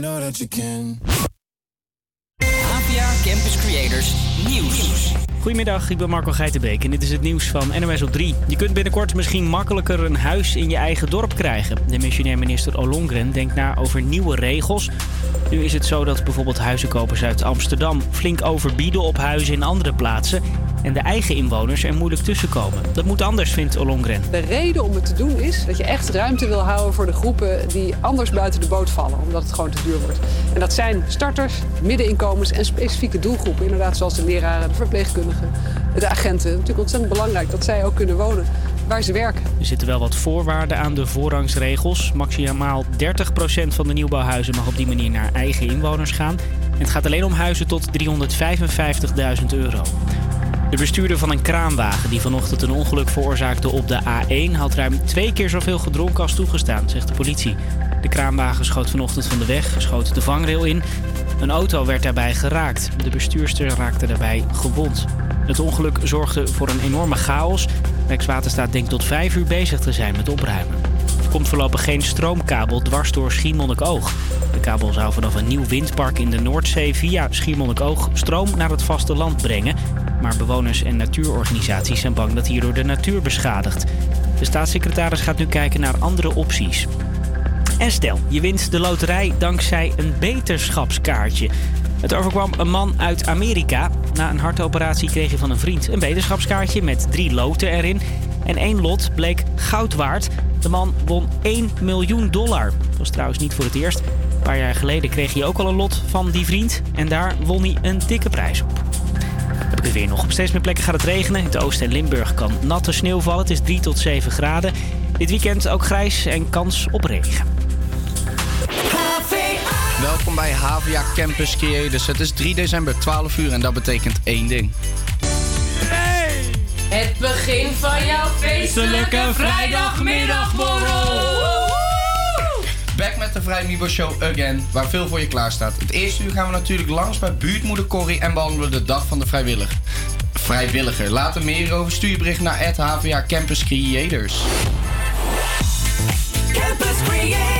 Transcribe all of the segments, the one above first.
you know that you can. APA Campus Creators Nieuws. Goedemiddag, ik ben Marco Geitenbeek en dit is het nieuws van NOS op 3. Je kunt binnenkort misschien makkelijker een huis in je eigen dorp krijgen. De missionair minister Ollongren denkt na over nieuwe regels. Nu is het zo dat bijvoorbeeld huizenkopers uit Amsterdam flink overbieden op huizen in andere plaatsen. En de eigen inwoners er moeilijk tussenkomen. Dat moet anders, vindt Ollongren. De reden om het te doen is dat je echt ruimte wil houden voor de groepen die anders buiten de boot vallen, omdat het gewoon te duur wordt. En dat zijn starters, middeninkomens en specifieke doelgroepen, inderdaad zoals de leraren, de verpleegkundigen, de agenten. Natuurlijk ontzettend belangrijk dat zij ook kunnen wonen waar ze werken. Er zitten wel wat voorwaarden aan de voorrangsregels. Maximaal 30% van de nieuwbouwhuizen mag op die manier naar eigen inwoners gaan. En het gaat alleen om huizen tot 355.000 euro. De bestuurder van een kraanwagen die vanochtend een ongeluk veroorzaakte op de A1 had ruim twee keer zoveel gedronken als toegestaan, zegt de politie. De kraanwagen schoot vanochtend van de weg, schoot de vangrail in. Een auto werd daarbij geraakt. De bestuurster raakte daarbij gewond. Het ongeluk zorgde voor een enorme chaos. Rijkswaterstaat denkt tot vijf uur bezig te zijn met opruimen. Komt voorlopig geen stroomkabel dwars door Schiermonnikoog. De kabel zou vanaf een nieuw windpark in de Noordzee via Schiermonnikoog stroom naar het vasteland brengen. Maar bewoners en natuurorganisaties zijn bang dat hierdoor de natuur beschadigt. De staatssecretaris gaat nu kijken naar andere opties. En stel, je wint de loterij dankzij een beterschapskaartje. Het overkwam een man uit Amerika. Na een hartoperatie kreeg hij van een vriend een beterschapskaartje met drie loten erin. En één lot bleek goud waard. De man won 1 miljoen dollar. Dat was trouwens niet voor het eerst. Een paar jaar geleden kreeg hij ook al een lot van die vriend. En daar won hij een dikke prijs op. Heb ik het weer nog. Op steeds meer plekken gaat het regenen. In het oosten en Limburg kan natte sneeuw vallen. Het is 3 tot 7 graden. Dit weekend ook grijs en kans op regen. Welkom bij HVA Campus Creators. Het is 3 december, 12 uur en dat betekent één ding. Het begin van jouw feestelijke vrijdagmiddagborrel. Back met de Vrij Mibo Show again, waar veel voor je klaar staat. Het eerste uur gaan we natuurlijk langs bij buurtmoeder Corrie en behandelen de dag van de vrijwilliger. Vrijwilliger. Later meer over. Stuur je bericht naar het HVA Campus Creators. Campus Creators,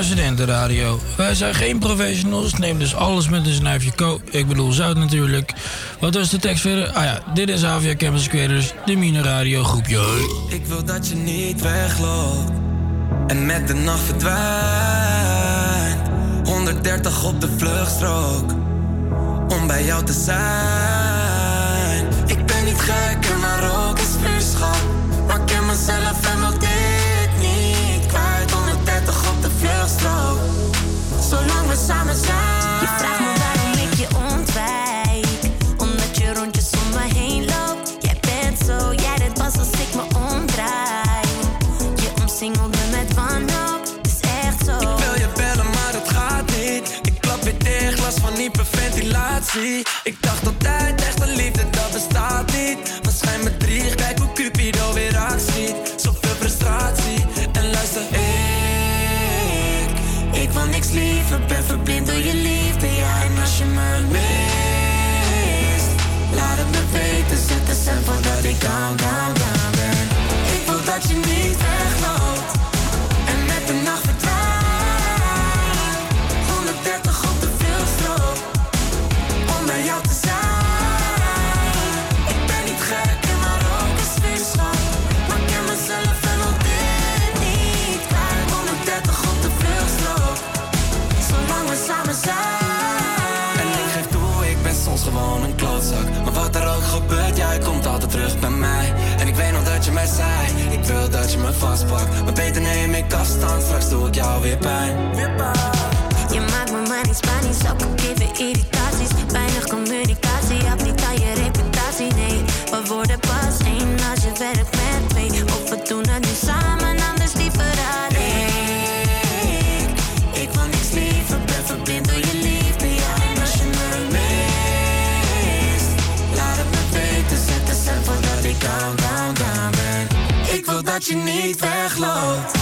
naar Studentenradio. Wij zijn geen professionals, neem dus alles met een snuifje ko. Ik bedoel zout natuurlijk. Wat was de tekst verder? Ah ja, dit is Avia Campus Creators, de Mine Radio groepje. Ik wil dat je niet wegloopt en met de nacht verdwijnt. 130 op de vluchtstrook om bij jou te zijn. Ik ben niet gek maar ook een vuurschap. Je vraagt me waarom ik je ontwijk. Omdat je rondjes om me heen loopt. Jij bent zo, jij deed pas als ik me omdraai. Je omsingelt me met wanhoop, het is echt zo. Ik wil je bellen, maar het gaat niet. Ik klap weer dicht, last van hyperventilatie. Bij jou te zijn. Ik ben niet gek en maar ook een sfeerschap Maar ik ken mezelf en wil dit niet kwijt 130 op de vluchtstrook. Zolang we samen zijn. En ik geef toe, ik ben soms gewoon een klootzak. Maar wat er ook gebeurt, jij komt altijd terug bij mij. En ik weet nog dat je mij zei Ik wil dat je me vastpakt Maar beter neem ik afstand, straks doe ik jou weer pijn. Weer pijn. Je maakt me maar niet spanisch, ook al geven irritaties. We worden pas één als je werkt met twee. Of we doen het nu samen, anders liever alleen. Ik wil niks liever, ben verblind door je liefde, ja. En als je me mist, laat het me weten, zet de voordat ik down, down, down ben. Ik wil dat je niet wegloopt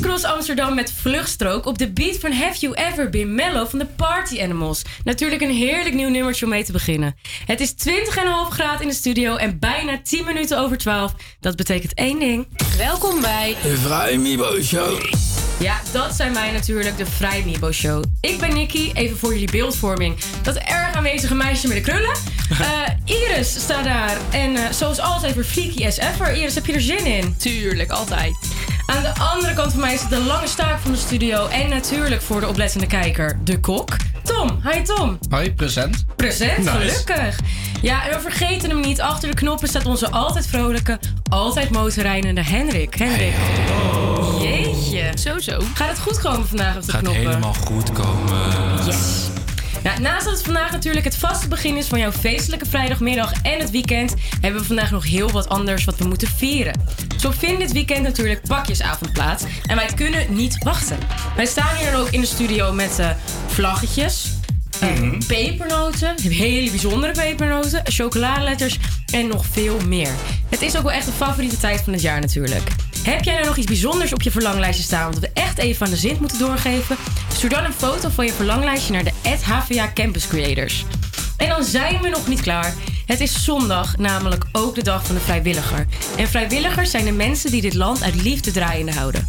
Cross Amsterdam met Vluchtstrook op de beat van Have You Ever Been Mellow van de Party Animals. Natuurlijk een heerlijk nieuw nummertje om mee te beginnen. Het is 20,5 graden in de studio en bijna 10 minuten over 12. Dat betekent één ding. Welkom bij De Vrij Mibo Show. Ja, dat zijn wij natuurlijk, de Vrij Mibo Show. Ik ben Nikki, even voor jullie beeldvorming. Dat erg aanwezige meisje met de krullen. Eh, Iris staat daar. En eh, zoals altijd weer freaky as ever. Iris, heb je er zin in? Tuurlijk, altijd. Aan de andere kant van mij zit de lange staak van de studio. En natuurlijk voor de oplettende kijker, de kok. Tom, hi Tom. Hoi, present. Present, Nice. gelukkig. Ja, en we vergeten hem niet. Achter de knoppen staat onze altijd vrolijke, altijd motorrijdende Henrik. Henrik. Jeetje. Zo, zo. Gaat het goed komen vandaag op de Gaat knoppen? helemaal goed komen. Yes. Nou, naast dat het vandaag natuurlijk het vaste begin is van jouw feestelijke vrijdagmiddag en het weekend, hebben we vandaag nog heel wat anders wat we moeten vieren. Zo vindt dit weekend natuurlijk pakjesavond plaats en wij kunnen niet wachten. Wij staan hier dan ook in de studio met eh, vlaggetjes, eh, pepernoten, hele bijzondere pepernoten, chocoladeletters en nog veel meer. Het is ook wel echt de favoriete tijd van het jaar natuurlijk. Heb jij nou nog iets bijzonders op je verlanglijstje staan wat we echt even aan de zin moeten doorgeven? Stuur dan een foto van je verlanglijstje naar de HVA Campus Creators. En dan zijn we nog niet klaar. Het is zondag, namelijk ook de dag van de vrijwilliger. En vrijwilligers zijn de mensen die dit land uit liefde draaiende houden.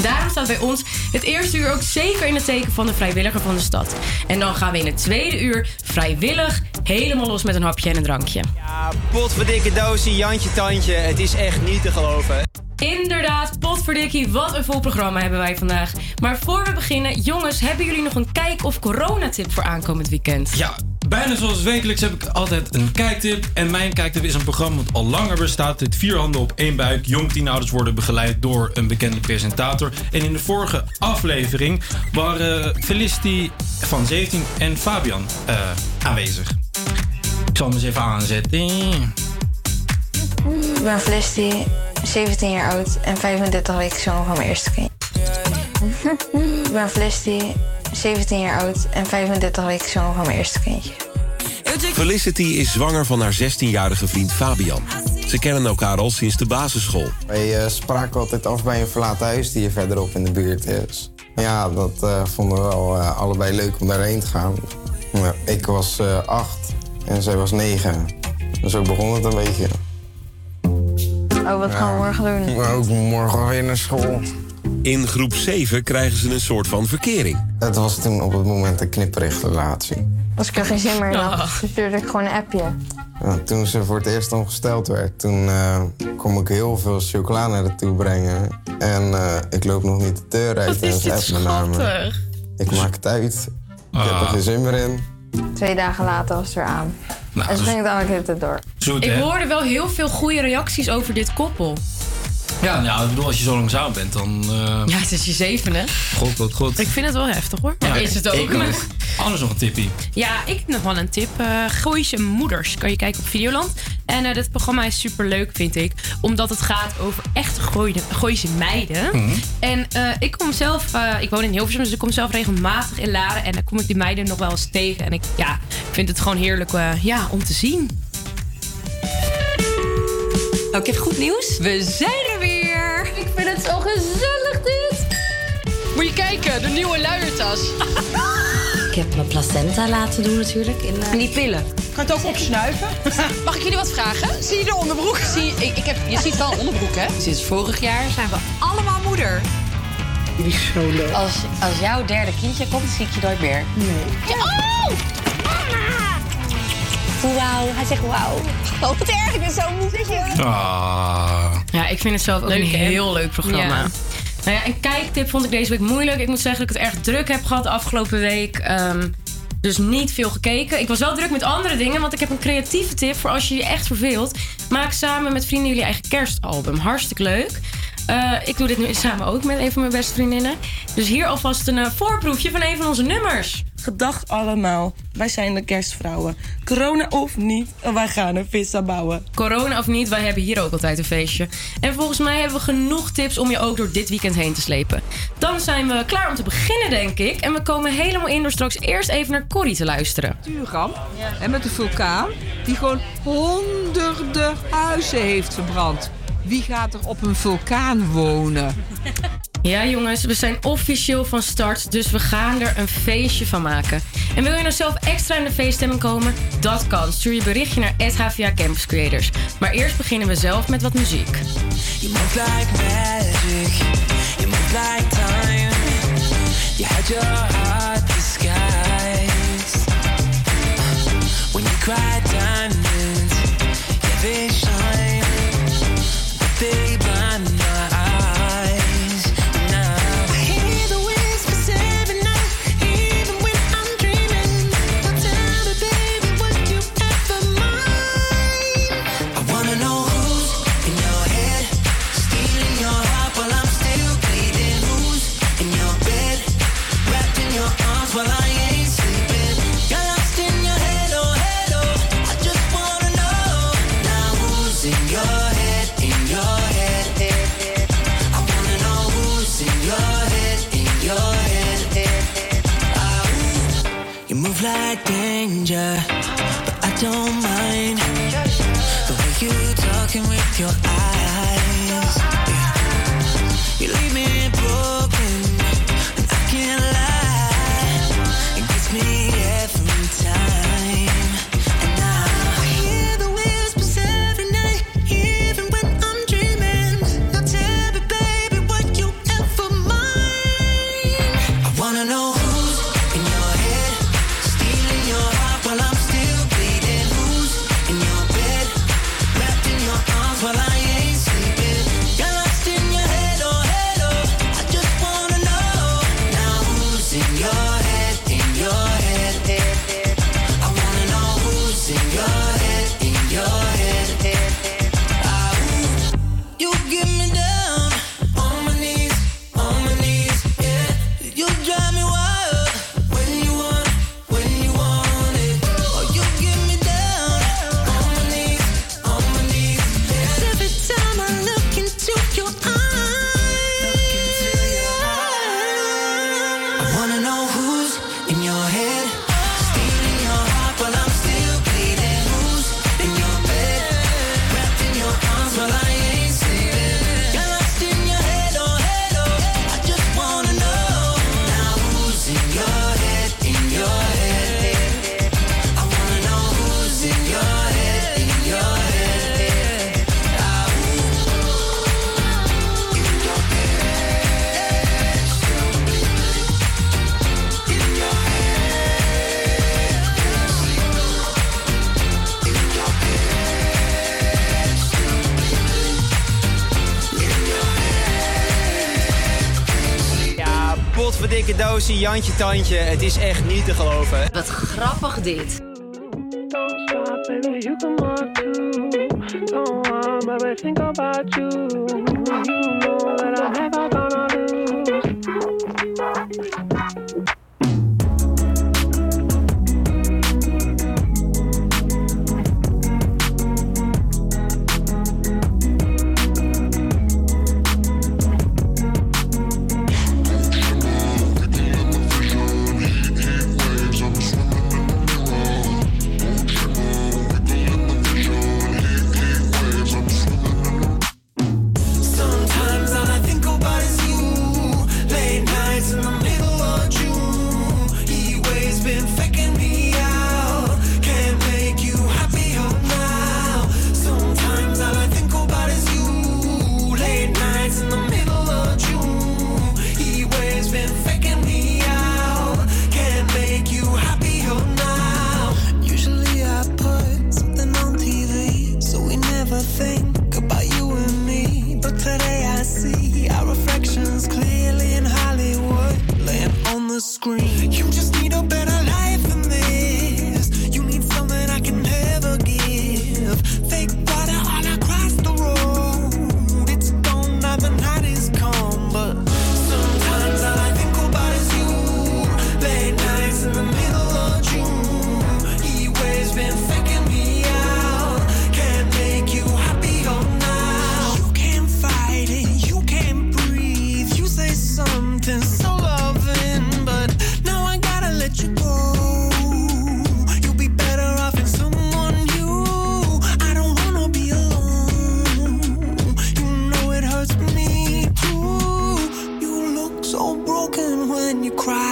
Daarom staat bij ons het eerste uur ook zeker in het teken van de vrijwilliger van de stad. En dan gaan we in het tweede uur vrijwillig helemaal los met een hapje en een drankje. Potverdikke doosje, Jantje Tandje. Het is echt niet te geloven. Inderdaad, potverdikkie, wat een vol programma hebben wij vandaag. Maar voor we beginnen, jongens, hebben jullie nog een kijk- of coronatip voor aankomend weekend? Ja, bijna zoals wekelijks heb ik altijd een kijktip. En mijn kijktip is een programma dat al langer bestaat. Het Vier Handen op één Buik. Jong tienouders worden begeleid door een bekende presentator. En in de vorige aflevering waren Felicity van 17 en Fabian eh, aanwezig. Ik zal hem eens even aanzetten. Ik ben Felicity, 17 jaar oud en 35 weken zwanger van mijn eerste kind. Ik ben Felicity, 17 jaar oud en 35 weken zwanger van mijn eerste kindje. Felicity is zwanger van haar 16-jarige vriend Fabian. Ze kennen elkaar al sinds de basisschool. Wij eh, spraken altijd af bij een verlaten huis die hier verderop in de buurt is. Ja, dat eh, vonden we wel eh, allebei leuk om daarheen te gaan. Ja, ik was eh, acht en zij was negen. Dus zo begon het een beetje. Oh, wat gaan we morgen doen? Ook morgen weer naar school. In groep 7 krijgen ze een soort van verkering. Het was toen op het moment een knipperrichtrelatie. Als ik er geen zin meer in had, stuurde ik gewoon een appje. Ja, toen ze voor het eerst ongesteld werd, toen eh kon ik heel veel chocola naar haar toe brengen. En eh, ik loop nog niet de deur uit en ze appt me naar me. Ik maak het uit. Ik heb er geen zin meer in. Twee dagen later was het weer aan. Nou, en dus- ze ging het elke keer door. Zoet, Ik hoorde wel heel veel goede reacties over dit koppel. Ja, nou, ik bedoel, als je zo lang samen bent, dan... eh, Ja, het is je zevende. God, god, god. Ik vind het wel heftig hoor. Ja, is het ook. Ook. Anders nog een tippie. Ja, ik heb nog wel een tip. Uh, Gooise Moeders kan je kijken op Videoland. En uh, dit programma is super leuk, vind ik. Omdat het gaat over echte Gooise, meiden. Mhm. En uh, ik kom zelf, ik woon in Hilversum, dus ik kom zelf regelmatig in Laren. En dan kom ik die meiden nog wel eens tegen. En ik ja, vind het gewoon heerlijk ja, om te zien. Oh, ik heb goed nieuws. We zijn er weer. Ik vind het zo gezellig dit. Moet je kijken, de nieuwe luiertas. Ik heb mijn placenta laten doen natuurlijk. In, uh... Die pillen. Kan het ook opsnuiven? Mag ik jullie wat vragen? Zie je de onderbroek? Zie, ik, ik heb, je ziet wel een onderbroek, hè? Sinds vorig jaar zijn we allemaal moeder. Die is zo leuk. Als, als jouw derde kindje komt, zie ik je nooit meer. Nee. Ja, oh! Wauw, hij zegt wauw. Oh, wat erg, ik ben zo moe. Ah. Ja, ik vind het zelf ook Leuk, een heel leuk programma. Ja. Nou ja, een kijktip vond ik deze week moeilijk. Ik moet zeggen dat ik het erg druk heb gehad de afgelopen week. Ehm, dus niet veel gekeken. Ik was wel druk met andere dingen, want ik heb een creatieve tip voor als je je echt verveelt. Maak samen met vrienden jullie eigen kerstalbum. Hartstikke leuk. Uh, ik doe dit nu samen ook met een van mijn beste vriendinnen. Dus hier alvast een uh, voorproefje van een van onze nummers. Gedag allemaal. Wij zijn de kerstvrouwen. Corona of niet, wij gaan een vissa bouwen. Corona of niet, wij hebben hier ook altijd een feestje. En volgens mij hebben we genoeg tips om je ook door dit weekend heen te slepen. Dan zijn we klaar om te beginnen, denk ik. En we komen helemaal in door straks eerst even naar Corrie te luisteren. Tuurkamp, en met de vulkaan, die gewoon honderden huizen heeft verbrand. Wie gaat er op een vulkaan wonen? Ja, jongens, we zijn officieel van start, dus we gaan er een feestje van maken. En wil je nou zelf extra in de feeststemming komen? Dat kan. Stuur je berichtje naar HVA Campus Creators. Maar eerst beginnen we zelf met wat muziek. You like magic, you like time. You had your heart disguised. When you cry diamonds, shine. Danger, but I don't mind the way you talking with your eyes. Jantje Tandje. Het is echt niet te geloven. Wat grappig dit. Broken when you cry.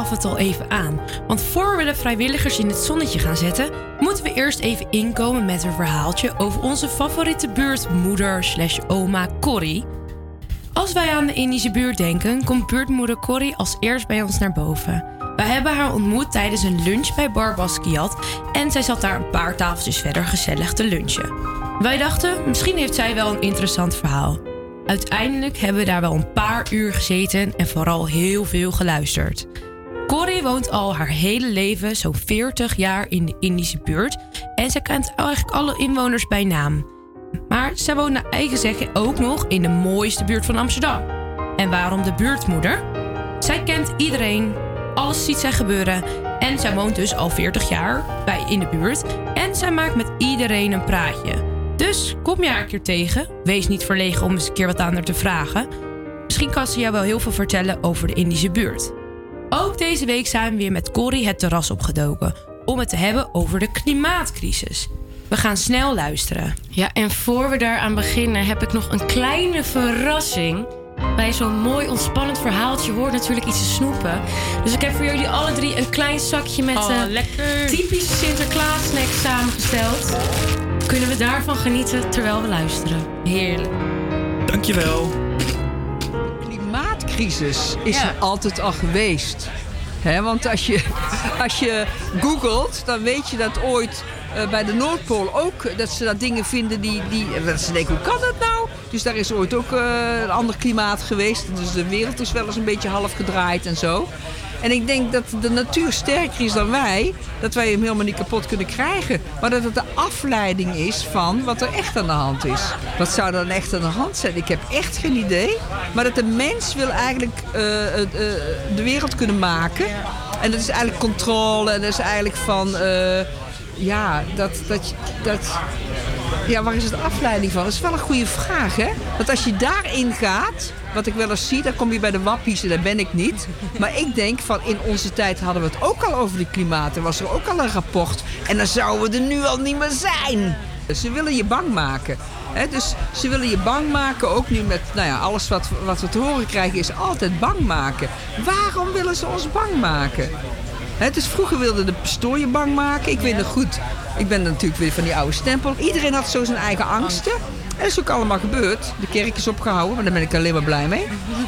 Gaf het al even aan. Want voor we de vrijwilligers in het zonnetje gaan zetten, moeten we eerst even inkomen met een verhaaltje over onze favoriete buurtmoeder slash oma Corrie. Als wij aan de Indische buurt denken, komt buurtmoeder Corrie als eerst bij ons naar boven. Wij hebben haar ontmoet tijdens een lunch bij Bar Basquiat en zij zat daar een paar tafeltjes verder gezellig te lunchen. Wij dachten, misschien heeft zij wel een interessant verhaal. Uiteindelijk hebben we daar wel een paar uur gezeten en vooral heel veel geluisterd. Woont al haar hele leven zo'n 40 jaar in de Indische buurt en ze kent eigenlijk alle inwoners bij naam. Maar zij woont naar eigen zeggen ook nog in de mooiste buurt van Amsterdam. En waarom de buurtmoeder? Zij kent iedereen, alles ziet zij gebeuren en zij woont dus al 40 jaar bij in de buurt en zij maakt met iedereen een praatje. Dus kom je haar een keer tegen, wees niet verlegen om eens een keer wat aan haar te vragen. Misschien kan ze jou wel heel veel vertellen over de Indische buurt. Deze week zijn we weer met Corrie het terras opgedoken om het te hebben over de klimaatcrisis. We gaan snel luisteren. Ja, en voor we daaraan beginnen heb ik nog een kleine verrassing. Bij zo'n mooi ontspannend verhaaltje hoort natuurlijk iets te snoepen. Dus ik heb voor jullie alle drie een klein zakje met Oh, eh, typische Sinterklaas snacks samengesteld. Kunnen we daarvan genieten terwijl we luisteren? Heerlijk. Dankjewel. klimaatcrisis is er altijd al geweest. Want als je, als je googelt, dan weet je dat ooit eh, bij de Noordpool ook... dat ze daar dingen vinden die... die dat ze denken, hoe kan dat nou? Dus daar is ooit ook eh, een ander klimaat geweest. Dus de wereld is wel eens een beetje half gedraaid en zo. En ik denk dat de natuur sterker is dan wij. Dat wij hem helemaal niet kapot kunnen krijgen. Maar dat het de afleiding is van wat er echt aan de hand is. Wat zou dan echt aan de hand zijn? Ik heb echt geen idee. Maar dat de mens wil eigenlijk eh, eh, de wereld kunnen maken. En dat is eigenlijk controle. En dat is eigenlijk van... eh, ja, dat, dat, dat, ja, waar is het afleiding van? Dat is wel een goede vraag, hè? Want als je daarin gaat, wat ik wel eens zie, dan kom je bij de wappies en daar ben ik niet. Maar ik denk van in onze tijd hadden we het ook al over het klimaat. Er was er ook al een rapport. En dan zouden we er nu al niet meer zijn. Ze willen je bang maken. hè? dus ze willen je bang maken, ook nu met nou ja, alles wat, wat we te horen krijgen, is altijd bang maken. Waarom willen ze ons bang maken? Hè, dus vroeger wilden de pastoor je bang maken. Ik weet nog goed, ik ben natuurlijk weer van die oude stempel. Iedereen had zo zijn eigen angsten. En dat is ook allemaal gebeurd. De kerk is opgehouden, maar daar ben ik alleen maar blij mee.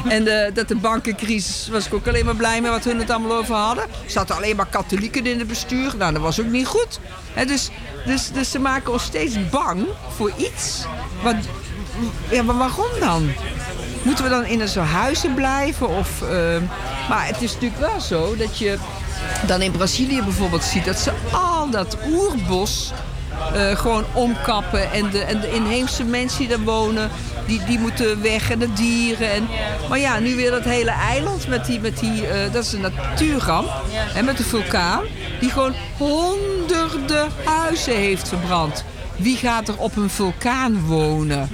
En de, dat de bankencrisis was ik ook alleen maar blij mee wat hun het allemaal over hadden. Er zaten alleen maar katholieken in het bestuur. Nou, dat was ook niet goed. Dus, dus, dus ze maken ons steeds bang voor iets. Wat, ja, maar waarom dan? Moeten we dan in zo'n huizen blijven? Of, eh, maar het is natuurlijk wel zo dat je dan in Brazilië bijvoorbeeld ziet dat ze al dat oerbos eh, gewoon omkappen. En de, en de inheemse mensen die daar wonen, die, die moeten weg. En de dieren. En, maar ja, nu weer dat hele eiland met die, met die eh, dat is een natuurramp. En met de vulkaan, die gewoon honderden huizen heeft verbrand. Wie gaat er op een vulkaan wonen?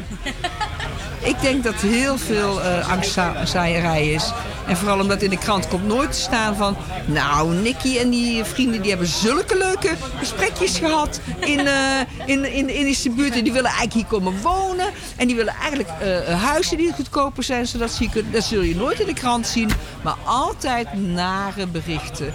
Ik denk dat heel veel eh angstzaaierij is. En vooral omdat in de krant komt nooit te staan van... Nou, Nicky en die vrienden die hebben zulke leuke gesprekjes gehad in, eh in, in de Indische buurt. En die willen eigenlijk hier komen wonen. En die willen eigenlijk eh, huizen die goedkoper zijn. Zodat ze kunnen, dat zul je nooit in de krant zien. Maar altijd nare berichten.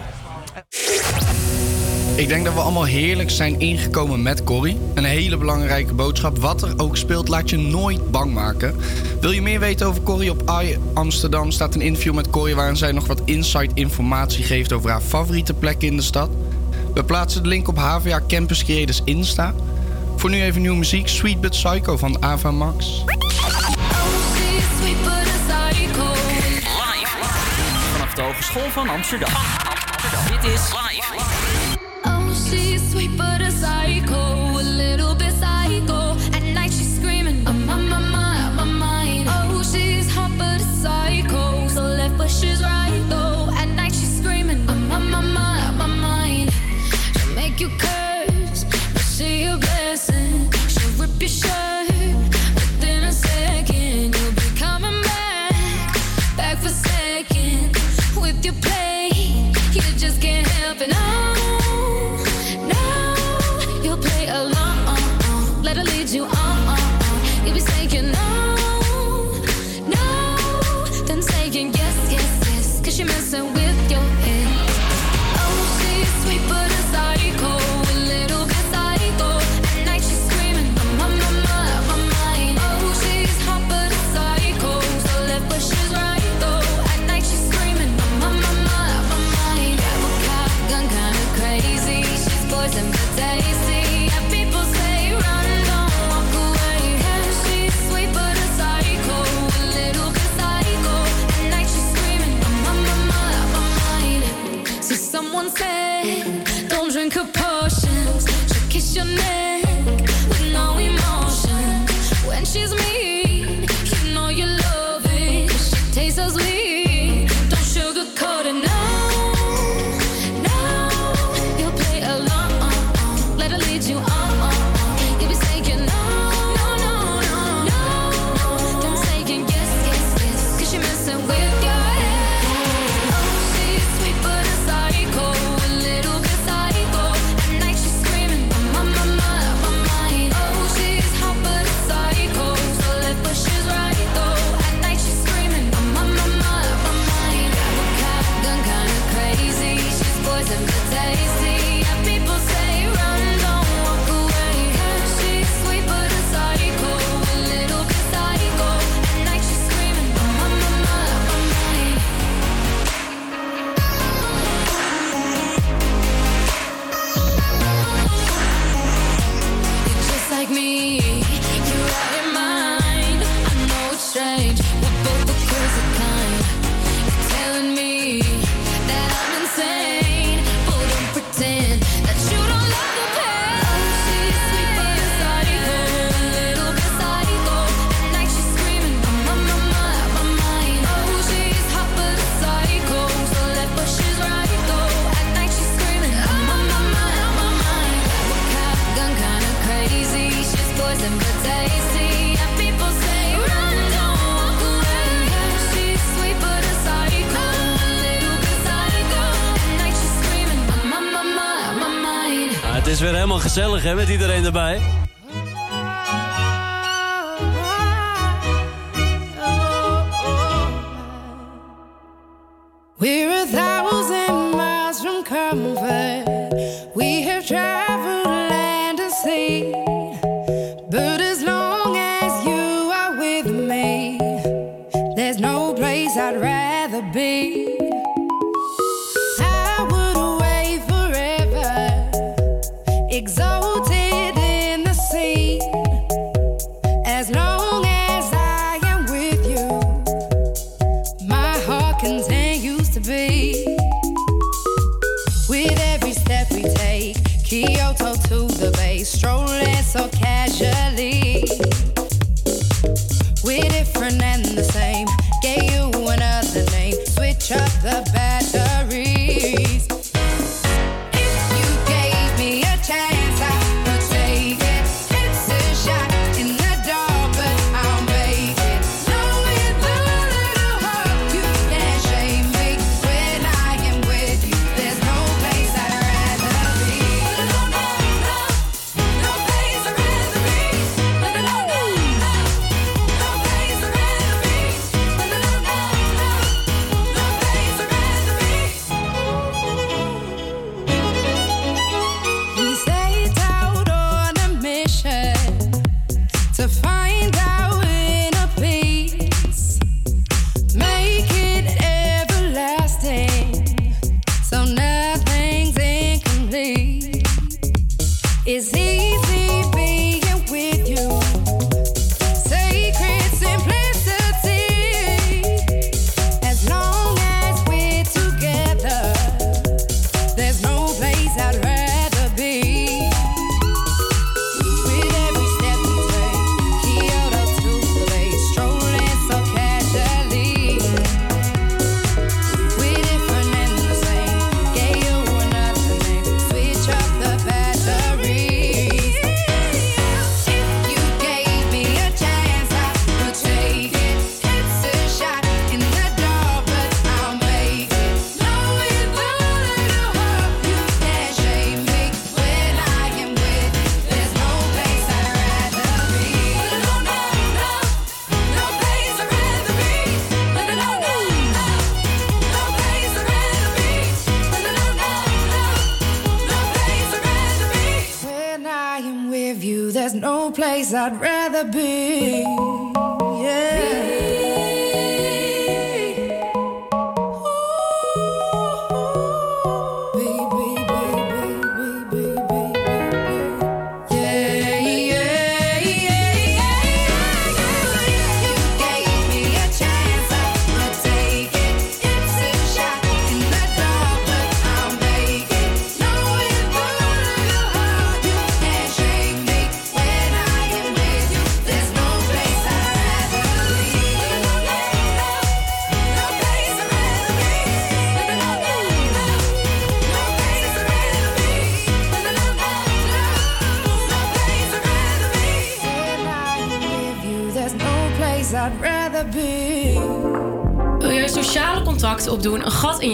Ik denk dat we allemaal heerlijk zijn ingekomen met Corrie. Een hele belangrijke boodschap. Wat er ook speelt, laat je nooit bang maken. Wil je meer weten over Corrie? Op AI Amsterdam staat een interview met Corrie... waarin zij nog wat inside informatie geeft over haar favoriete plekken in de stad. We plaatsen de link op HVA Campus Creators Insta. Voor nu even nieuwe muziek. Sweet But Psycho van Ava Max. Vanaf de Hogeschool van Amsterdam. Dit is live. Sweet but a psycho,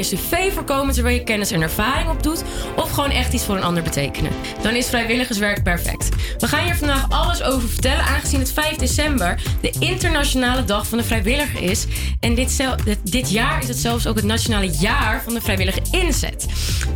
cv voorkomen terwijl je kennis en ervaring opdoet, of gewoon echt iets voor een ander betekenen? Dan is vrijwilligerswerk perfect. We gaan hier vandaag alles over vertellen, aangezien het 5 december de internationale dag van de vrijwilliger is. En dit, dit jaar is het zelfs ook het nationale jaar van de vrijwillige inzet.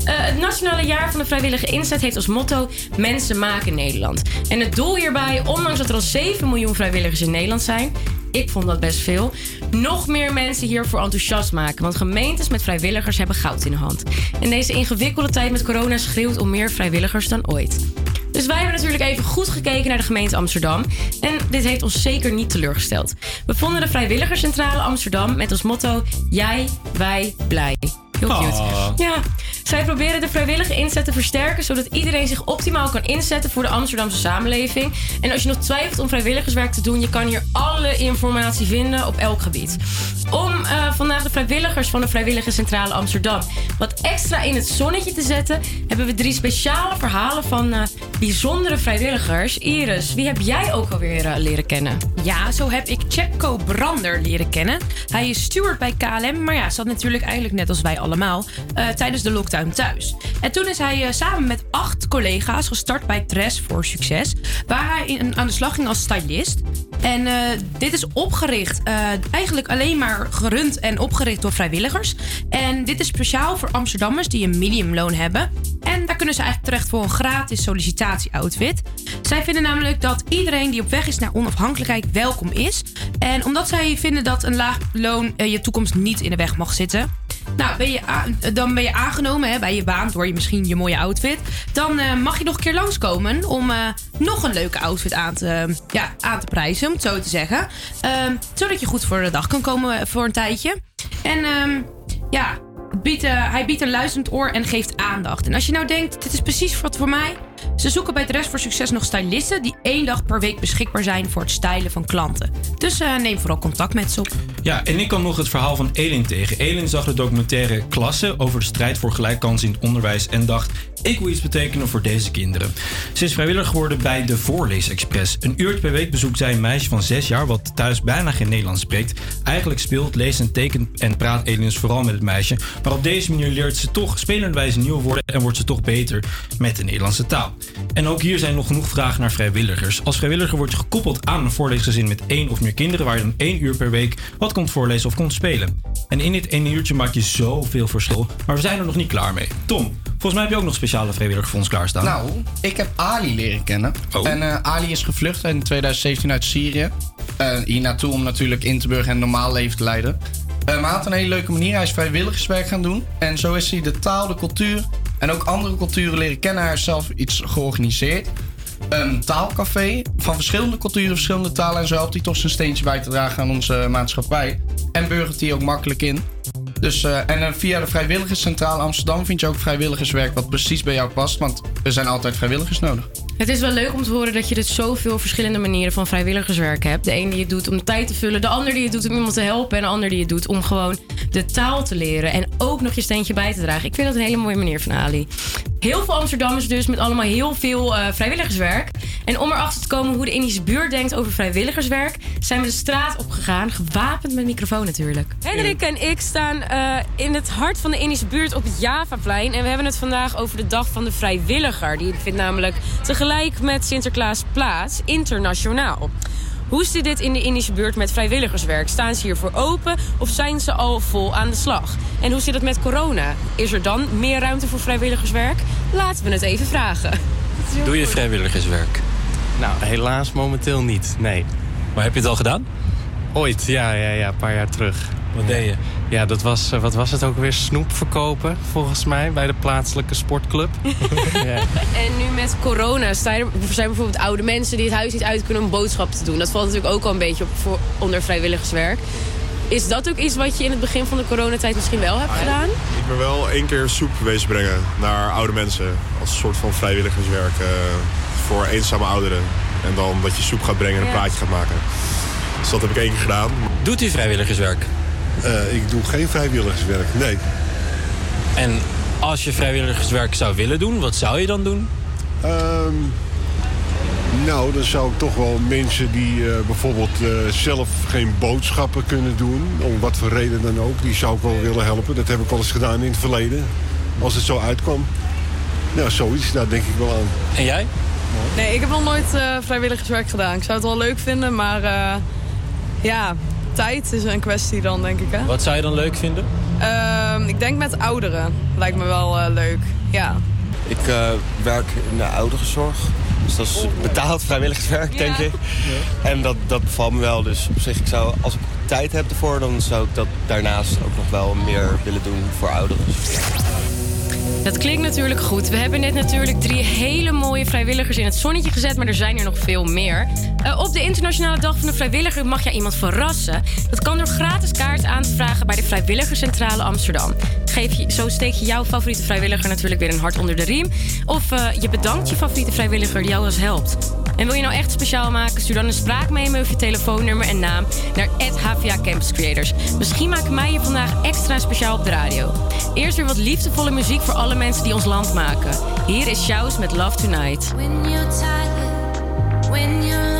Eh, het nationale jaar van de vrijwillige inzet heeft als motto Mensen maken Nederland. En het doel hierbij, ondanks dat er al 7 miljoen vrijwilligers in Nederland zijn, ik vond dat best veel. Nog meer mensen hiervoor enthousiast maken. Want gemeentes met vrijwilligers hebben goud in de hand. En deze ingewikkelde tijd met corona schreeuwt om meer vrijwilligers dan ooit. Dus wij hebben natuurlijk even goed gekeken naar de gemeente Amsterdam. En dit heeft ons zeker niet teleurgesteld. We vonden de Vrijwilligerscentrale Amsterdam met als motto: Jij, wij, blij. Heel cute. Ah. Ja, zij proberen de vrijwillige inzet te versterken zodat iedereen zich optimaal kan inzetten voor de Amsterdamse samenleving. En als je nog twijfelt om vrijwilligerswerk te doen, je kan hier informatie vinden op elk gebied. Om eh, vandaag de vrijwilligers van de Vrijwillige Centrale Amsterdam wat extra in het zonnetje te zetten, hebben we drie speciale verhalen van eh, bijzondere vrijwilligers. Iris, wie heb jij ook alweer eh, leren kennen? Ja, zo heb ik Chepko Brander leren kennen. Hij is steward bij KLM, maar ja, zat natuurlijk eigenlijk net als wij allemaal tijdens de lockdown thuis. En toen is hij samen met acht collega's gestart bij Tres voor Succes, waar hij aan de slag ging als stylist. En eh, dit is opgericht, eh, eigenlijk alleen maar gerund en opgericht door vrijwilligers. En dit is speciaal voor Amsterdammers die een minimumloon hebben. En daar kunnen ze eigenlijk terecht voor een gratis sollicitatie-outfit. Zij vinden namelijk dat iedereen die op weg is naar onafhankelijkheid welkom is. En omdat zij vinden dat een laag loon eh, je toekomst niet in de weg mag zitten. Nou, ben je dan ben je aangenomen hè, bij je baan door je misschien je mooie outfit. Dan eh, mag je nog een keer langskomen om eh, nog een leuke outfit aan te, ja, aan te prijzen, om het zo te zeggen. Ehm, zodat je goed voor de dag kan komen voor een tijdje. En ehm, ja, eh, hij biedt een luisterend oor en geeft aandacht. En als je nou denkt, dit is precies wat voor mij. Ze zoeken bij Rest voor Succes nog stylisten die één dag per week beschikbaar zijn voor het stylen van klanten. Dus eh, neem vooral contact met ze op. Ja, en ik kwam nog het verhaal van Elin tegen. Elin zag de documentaire Klasse over de strijd voor gelijkkansen in het onderwijs en dacht: ik wil iets betekenen voor deze kinderen. Ze is vrijwilliger geworden bij de Voorleesexpress. Een uurtje per week bezoekt zij een meisje van 6 jaar wat thuis bijna geen Nederlands spreekt. Eigenlijk speelt, leest en tekent en praat Elin dus vooral met het meisje. Maar op deze manier leert ze toch spelenderwijze nieuwe woorden en wordt ze toch beter met de Nederlandse taal. En ook hier zijn nog genoeg vragen naar vrijwilligers. Als vrijwilliger word je gekoppeld aan een voorleesgezin met één of meer kinderen, waar je dan één uur per week wat komt voorlezen of komt spelen. En in dit ene uurtje maak je zoveel verschil, maar we zijn er nog niet klaar mee. Tom, volgens mij heb je ook nog speciale vrijwilligers voor ons klaarstaan. Nou, ik heb Ali leren kennen. Oh. En eh, Ali is gevlucht in 2017 uit Syrië. Eh, hier naartoe om natuurlijk in te burgen en een normaal leven te leiden. Eh, maar hij had een hele leuke manier. Hij is vrijwilligerswerk gaan doen. En zo is hij de taal, de cultuur en ook andere culturen leren kennen. Hij heeft zelf iets georganiseerd. Een taalcafé van verschillende culturen, verschillende talen. En zo helpt hij toch zijn steentje bij te dragen aan onze maatschappij. En burgert hij ook makkelijk in. Dus, eh, en eh, via de Vrijwilligerscentrale Amsterdam vind je ook vrijwilligerswerk wat precies bij jou past. Want er zijn altijd vrijwilligers nodig. Het is wel leuk om te horen dat je dus zoveel verschillende manieren van vrijwilligerswerk hebt. De ene die je doet om de tijd te vullen, de ander die je doet om iemand te helpen en de ander die je doet om gewoon de taal te leren en ook nog je steentje bij te dragen. Ik vind dat een hele mooie manier van Ali. Heel veel Amsterdammers dus met allemaal heel veel eh, vrijwilligerswerk. En om erachter te komen hoe de Indische buurt denkt over vrijwilligerswerk, zijn we de straat opgegaan, gewapend met microfoon natuurlijk. Hendrik en ik staan eh, in het hart van de Indische buurt op het Javaplein. En we hebben het vandaag over de dag van de vrijwilliger. Die vindt namelijk met Sinterklaas plaats, internationaal. Hoe zit dit in de Indische buurt met vrijwilligerswerk? Staan ze hiervoor open of zijn ze al vol aan de slag? En hoe zit het met corona? Is er dan meer ruimte voor vrijwilligerswerk? Laten we het even vragen. Doe je vrijwilligerswerk? Nou, helaas momenteel niet, nee. Maar heb je het al gedaan? Ooit, ja, ja, ja, een paar jaar terug. Wat deed je? Ja, dat was, eh, wat was het ook weer? Snoep verkopen, volgens mij, bij de plaatselijke sportclub. ja. En nu met corona staan er zijn bijvoorbeeld oude mensen die het huis niet uit kunnen om boodschappen te doen. Dat valt natuurlijk ook al een beetje op, voor, onder vrijwilligerswerk. Is dat ook iets wat je in het begin van de coronatijd misschien wel hebt gedaan? Ik ben wel één keer soep wezen brengen naar oude mensen. Als een soort van vrijwilligerswerk eh, voor eenzame ouderen. En dan dat je soep gaat brengen en een Ja. praatje gaat maken. Dus dat heb ik één keer gedaan. Doet u vrijwilligerswerk? Eh, ik doe geen vrijwilligerswerk, nee. En als je vrijwilligerswerk zou willen doen, wat zou je dan doen? Ehm, nou, dan zou ik toch wel mensen die eh, bijvoorbeeld eh, zelf geen boodschappen kunnen doen, om wat voor reden dan ook, die zou ik wel willen helpen. Dat heb ik wel eens gedaan in het verleden, als het zo uitkwam. Nou, zoiets, daar denk ik wel aan. En jij? Nee, ik heb nog nooit eh, vrijwilligerswerk gedaan. Ik zou het wel leuk vinden, maar eh, ja, tijd is een kwestie dan, denk ik. Hè? Wat zou je dan leuk vinden? Ehm, ik denk met ouderen. Lijkt me wel eh, leuk, ja. Ik eh, werk in de ouderenzorg. Dus dat is betaald vrijwilligerswerk, denk ik. En dat, dat bevalt me wel. Dus op zich, ik zou, als ik tijd heb ervoor, dan zou ik dat daarnaast ook nog wel meer willen doen voor ouderen. Dat klinkt natuurlijk goed. We hebben net natuurlijk drie hele mooie vrijwilligers in het zonnetje gezet, maar er zijn er nog veel meer. Eh, op de Internationale Dag van de Vrijwilliger mag jij iemand verrassen. Dat kan door gratis kaart aan te vragen bij de Vrijwilligerscentrale Amsterdam. Geef je, zo steek je jouw favoriete vrijwilliger natuurlijk weer een hart onder de riem. Of eh, je bedankt je favoriete vrijwilliger die jou eens helpt. En wil je nou echt speciaal maken, stuur dan een spraakmemo of je telefoonnummer en naam naar HVA Campus Creators. Misschien maken wij je vandaag extra speciaal op de radio. Eerst weer wat liefdevolle muziek voor alle mensen die ons land maken. Hier is Shouse met Love Tonight. When tired, when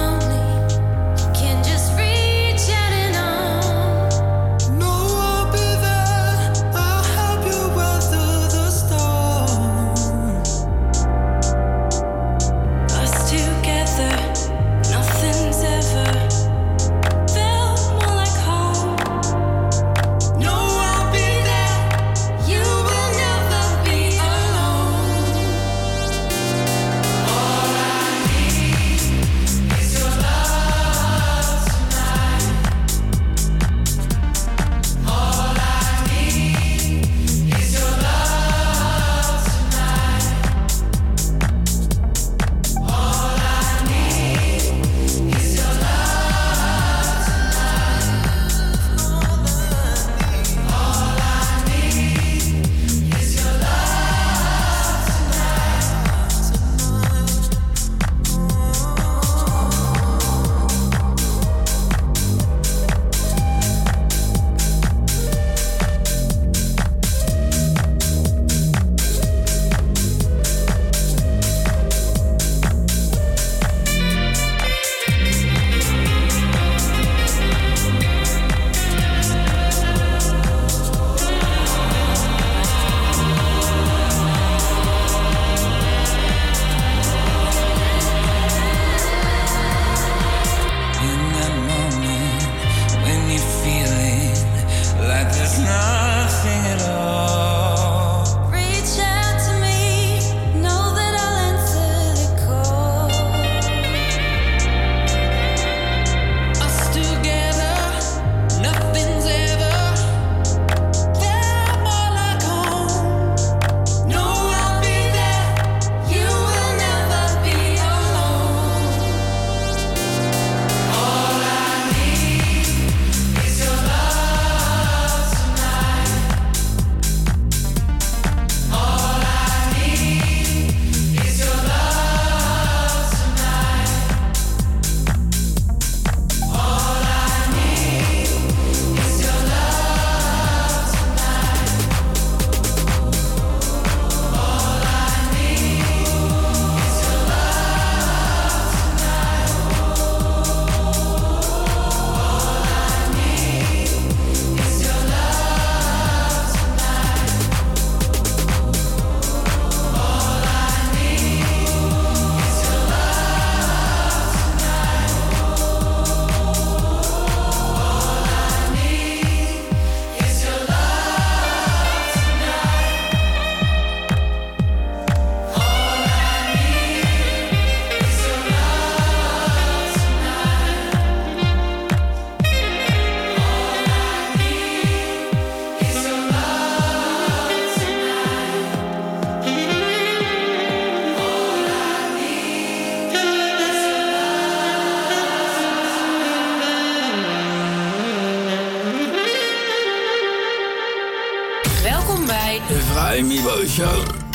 Welkom bij De Vrij Mibo Show.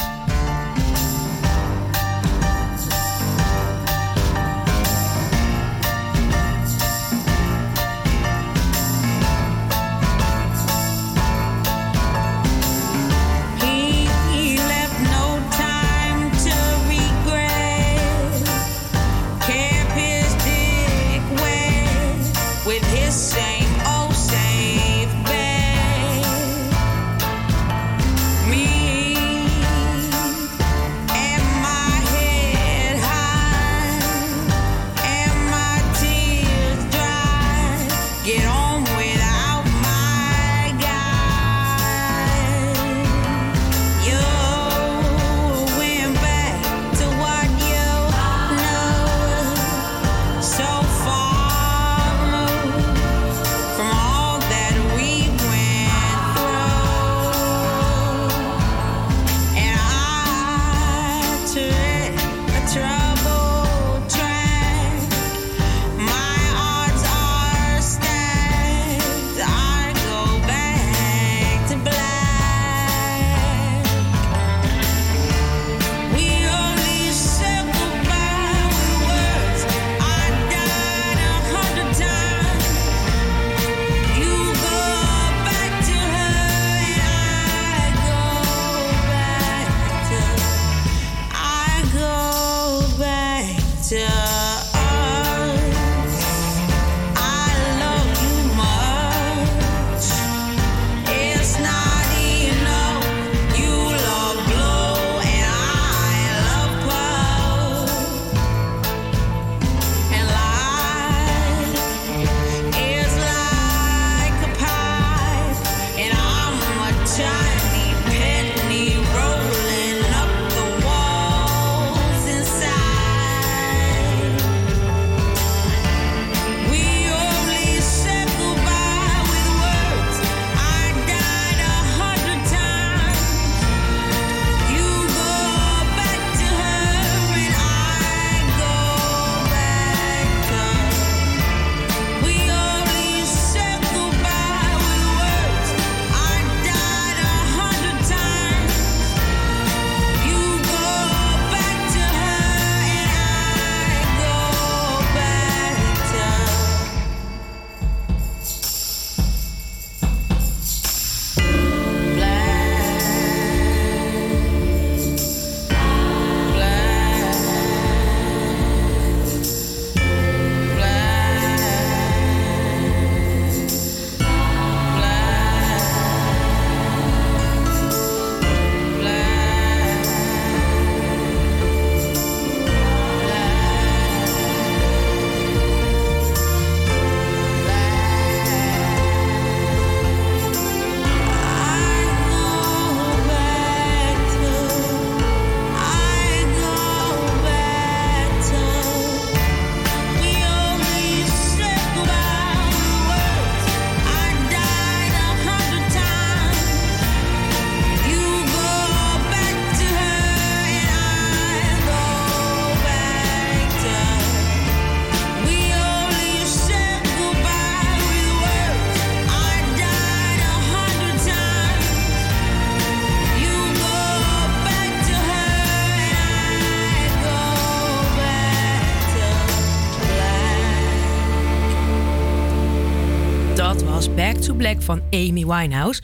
To Black van Amy Winehouse.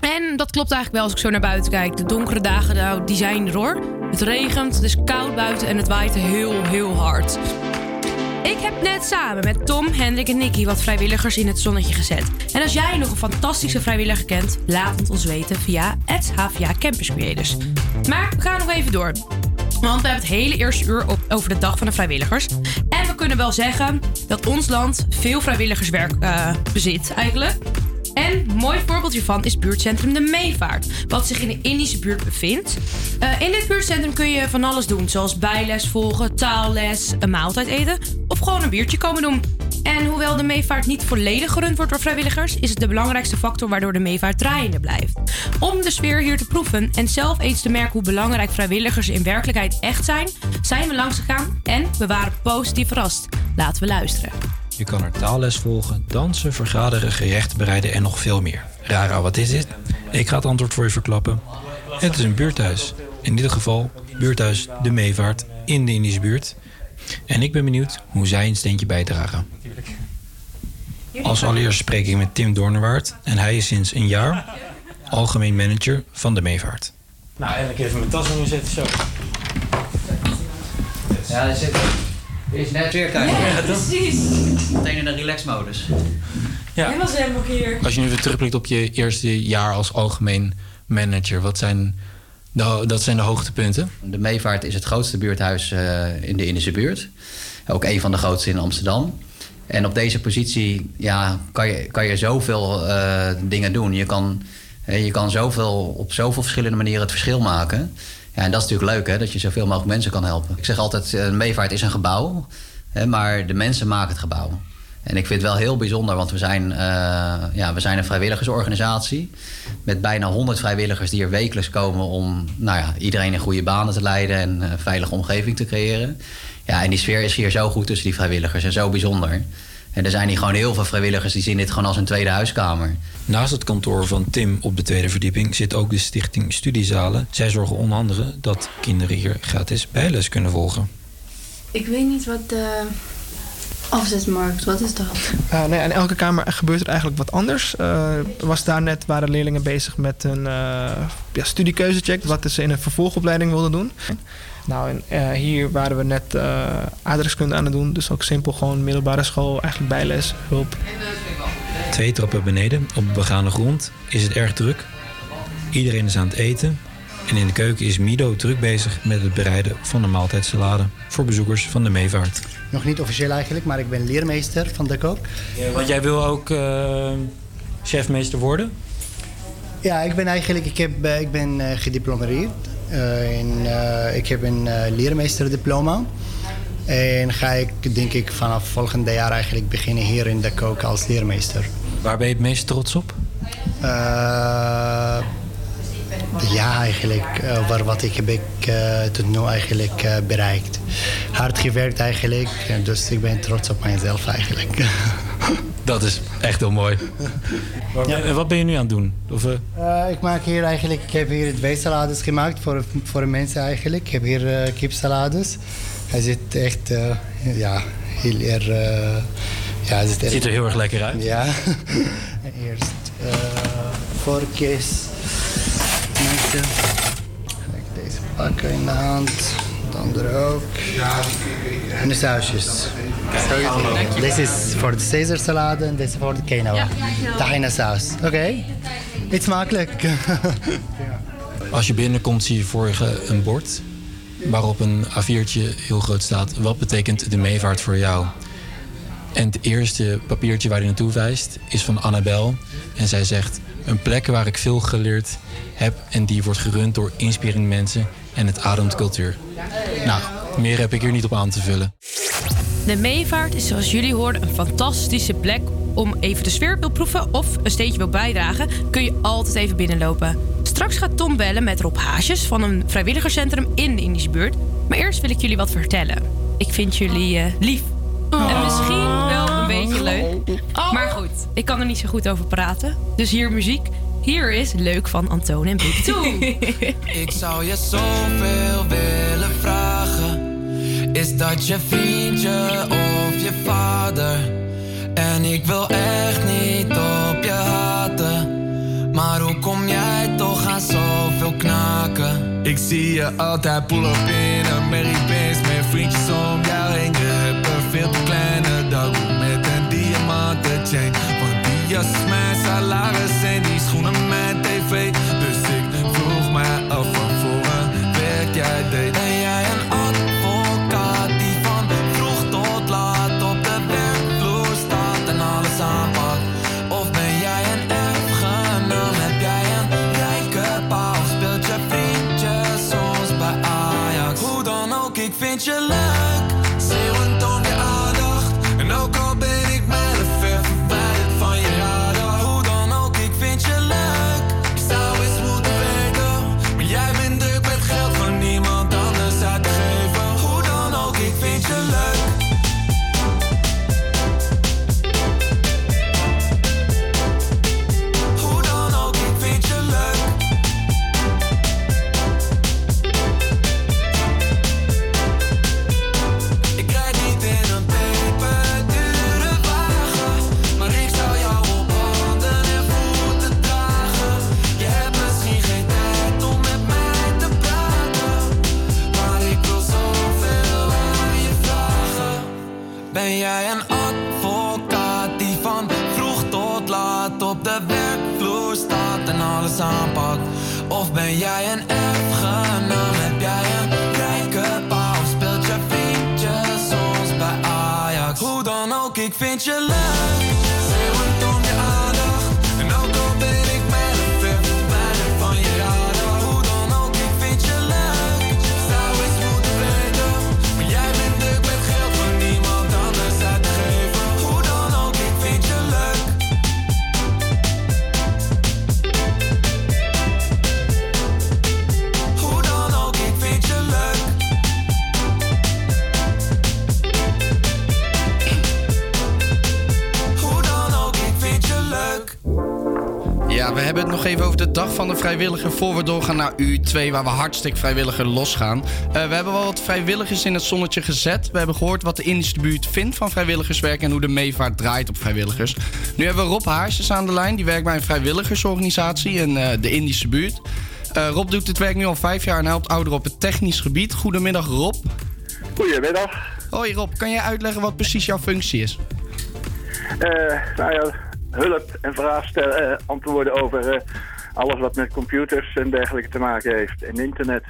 En dat klopt eigenlijk wel als ik zo naar buiten kijk. De donkere dagen, nou, die zijn er hoor. Het regent, het is koud buiten en het waait heel, heel hard. Ik heb net samen met Tom, Hendrik en Nicky wat vrijwilligers in het zonnetje gezet. En als jij nog een fantastische vrijwilliger kent, laat het ons weten via het HVA Campus. Maar we gaan nog even door. Want we hebben het hele eerste uur over de dag van de vrijwilligers. Kunnen wel zeggen dat ons land veel vrijwilligerswerk eh, bezit eigenlijk. En een mooi voorbeeld hiervan is buurtcentrum De Meevaart, wat zich in de Indische buurt bevindt. Eh, in dit buurtcentrum kun je van alles doen, zoals bijles volgen, taalles, een maaltijd eten of gewoon een biertje komen doen. En hoewel de meevaart niet volledig gerund wordt door vrijwilligers, is het de belangrijkste factor waardoor de meevaart draaiende blijft. Om de sfeer hier te proeven en zelf eens te merken hoe belangrijk vrijwilligers in werkelijkheid echt zijn, zijn we langsgegaan en we waren positief verrast. Laten we luisteren. Je kan er taalles volgen, dansen, vergaderen, gerechten bereiden en nog veel meer. Rara, wat is dit? Ik ga het antwoord voor je verklappen. Het is een buurthuis. In ieder geval buurthuis De Meevaart in de Indische buurt. En ik ben benieuwd hoe zij een steentje bijdragen. Als allereerst spreek ik met Tim Doornwaard en hij is sinds een jaar algemeen manager van De Meevaart. Nou, eigenlijk even mijn tas omzetten zo. Ja, dat zit is net weer kijken. Ja, precies. Meteen in de relax-modus. Ja. Hij was helemaal keer. Als je nu weer terugblikt op je eerste jaar als algemeen manager, wat zijn de, dat zijn de hoogtepunten? De Meevaart is het grootste buurthuis eh, in de Indische buurt. Ook een van de grootste in Amsterdam. En op deze positie ja, kan, je, kan je zoveel eh, dingen doen. Je kan, je kan zoveel, op zoveel verschillende manieren het verschil maken. Ja, en dat is natuurlijk leuk, hè, dat je zoveel mogelijk mensen kan helpen. Ik zeg altijd, eh, een Meevaart is een gebouw, hè, maar de mensen maken het gebouw. En ik vind het wel heel bijzonder, want we zijn, eh, ja, we zijn een vrijwilligersorganisatie. Met bijna 100 vrijwilligers die er wekelijks komen om nou ja, iedereen in goede banen te leiden en een veilige omgeving te creëren. Ja, en die sfeer is hier zo goed tussen die vrijwilligers en zo bijzonder. En er zijn hier gewoon heel veel vrijwilligers die zien dit gewoon als een tweede huiskamer. Naast het kantoor van Tim op de tweede verdieping zit ook de stichting Studiezalen. Zij zorgen onder andere dat kinderen hier gratis bijles kunnen volgen. Ik weet niet wat de afzetmarkt, wat is dat? Uh, nee, in elke kamer gebeurt er eigenlijk wat anders. Uh, was daar net waren leerlingen bezig met een uh, ja, studiekeuzecheck, wat ze in een vervolgopleiding wilden doen. Nou, en, uh, hier waren we net uh, aardrijkskunde aan het doen, dus ook simpel gewoon middelbare school, eigenlijk bijles, hulp. Twee trappen beneden, op begane grond, is het erg druk. Iedereen is aan het eten. En in de keuken is Mido druk bezig met het bereiden van de maaltijdsalade voor bezoekers van de Meevaart. Nog niet officieel eigenlijk, maar ik ben leermeester van de kook. Ja, want jij wil ook uh, chefmeester worden? Ja, ik ben eigenlijk ik heb, ik ben uh, gediplomeerd. In, uh, ik heb een uh, leermeesterdiploma. En ga ik denk ik vanaf volgende jaar eigenlijk beginnen hier in de kook als leermeester. Waar ben je het meest trots op? Ja, eigenlijk. waar wat ik heb ik tot nu eigenlijk bereikt. Hard gewerkt eigenlijk. Dus ik ben trots op mijzelf eigenlijk. Dat is echt heel mooi. Ja. En wat ben je nu aan het doen? Of, uh... Uh, ik maak hier eigenlijk, ik heb hier twee salades gemaakt voor, voor mensen eigenlijk. Ik heb hier uh, kipsalades. Hij zit echt, ja, heel erg... ja, het ziet er heel erg lekker uit. Ja. Eerst vorkjes. Ga ik deze pakken in de hand. Dan er ook. En de sausjes. This is for the Caesar salade and this is for the quinoa. Tahina saus. Oké. Okay. Eet smakelijk. Als je binnenkomt zie je voor je een bord waarop een A4'tje heel groot staat. Wat betekent de meevaart voor jou? En het eerste papiertje waar hij naartoe wijst is van Annabel. En zij zegt, een plek waar ik veel geleerd heb en die wordt gerund door inspirerende mensen en het ademt cultuur. Nou, meer heb ik hier niet op aan te vullen. De Meevaart is zoals jullie hoorden een fantastische plek om even de sfeer wil proeven of een steentje wil bijdragen, kun je altijd even binnenlopen. Straks gaat Tom bellen met Rob Haasjes van een vrijwilligerscentrum in de Indische buurt. Maar eerst wil ik jullie wat vertellen. Ik vind jullie uh, lief. Oh. En misschien wel een beetje leuk. Oh. Maar goed, ik kan er niet zo goed over praten. Dus hier muziek. Hier is Leuk van Antoon en Big Toe. ik zou je zoveel willen vragen. Is dat je vriendje of je vader? En ik wil echt niet op je haten. Maar hoe kom jij toch aan zoveel knaken? Ik zie je altijd pull up in een Mary Benz met vriendjes om jou heen. Je veel te kleine dag met een diamanten chain. Want die jas mijn salaris ook, ik we hebben het nog even over de dag van de vrijwilliger voor we doorgaan naar U2, waar we hartstikke vrijwilliger losgaan. Eh, we hebben wel wat vrijwilligers in het zonnetje gezet. We hebben gehoord wat de Indische buurt vindt van vrijwilligerswerk en hoe de meevaart draait op vrijwilligers. Nu hebben we Rob Haarsjes aan de lijn, die werkt bij een vrijwilligersorganisatie in eh, de Indische buurt. Eh, Rob doet dit werk nu al vijf jaar en helpt ouderen op het technisch gebied. Goedemiddag Rob. Goedemiddag. Hoi Rob, kan jij uitleggen wat precies jouw functie is? Eh, nou ja, hulp en vragen stellen, eh, antwoorden over eh, alles wat met computers en dergelijke te maken heeft. En internet.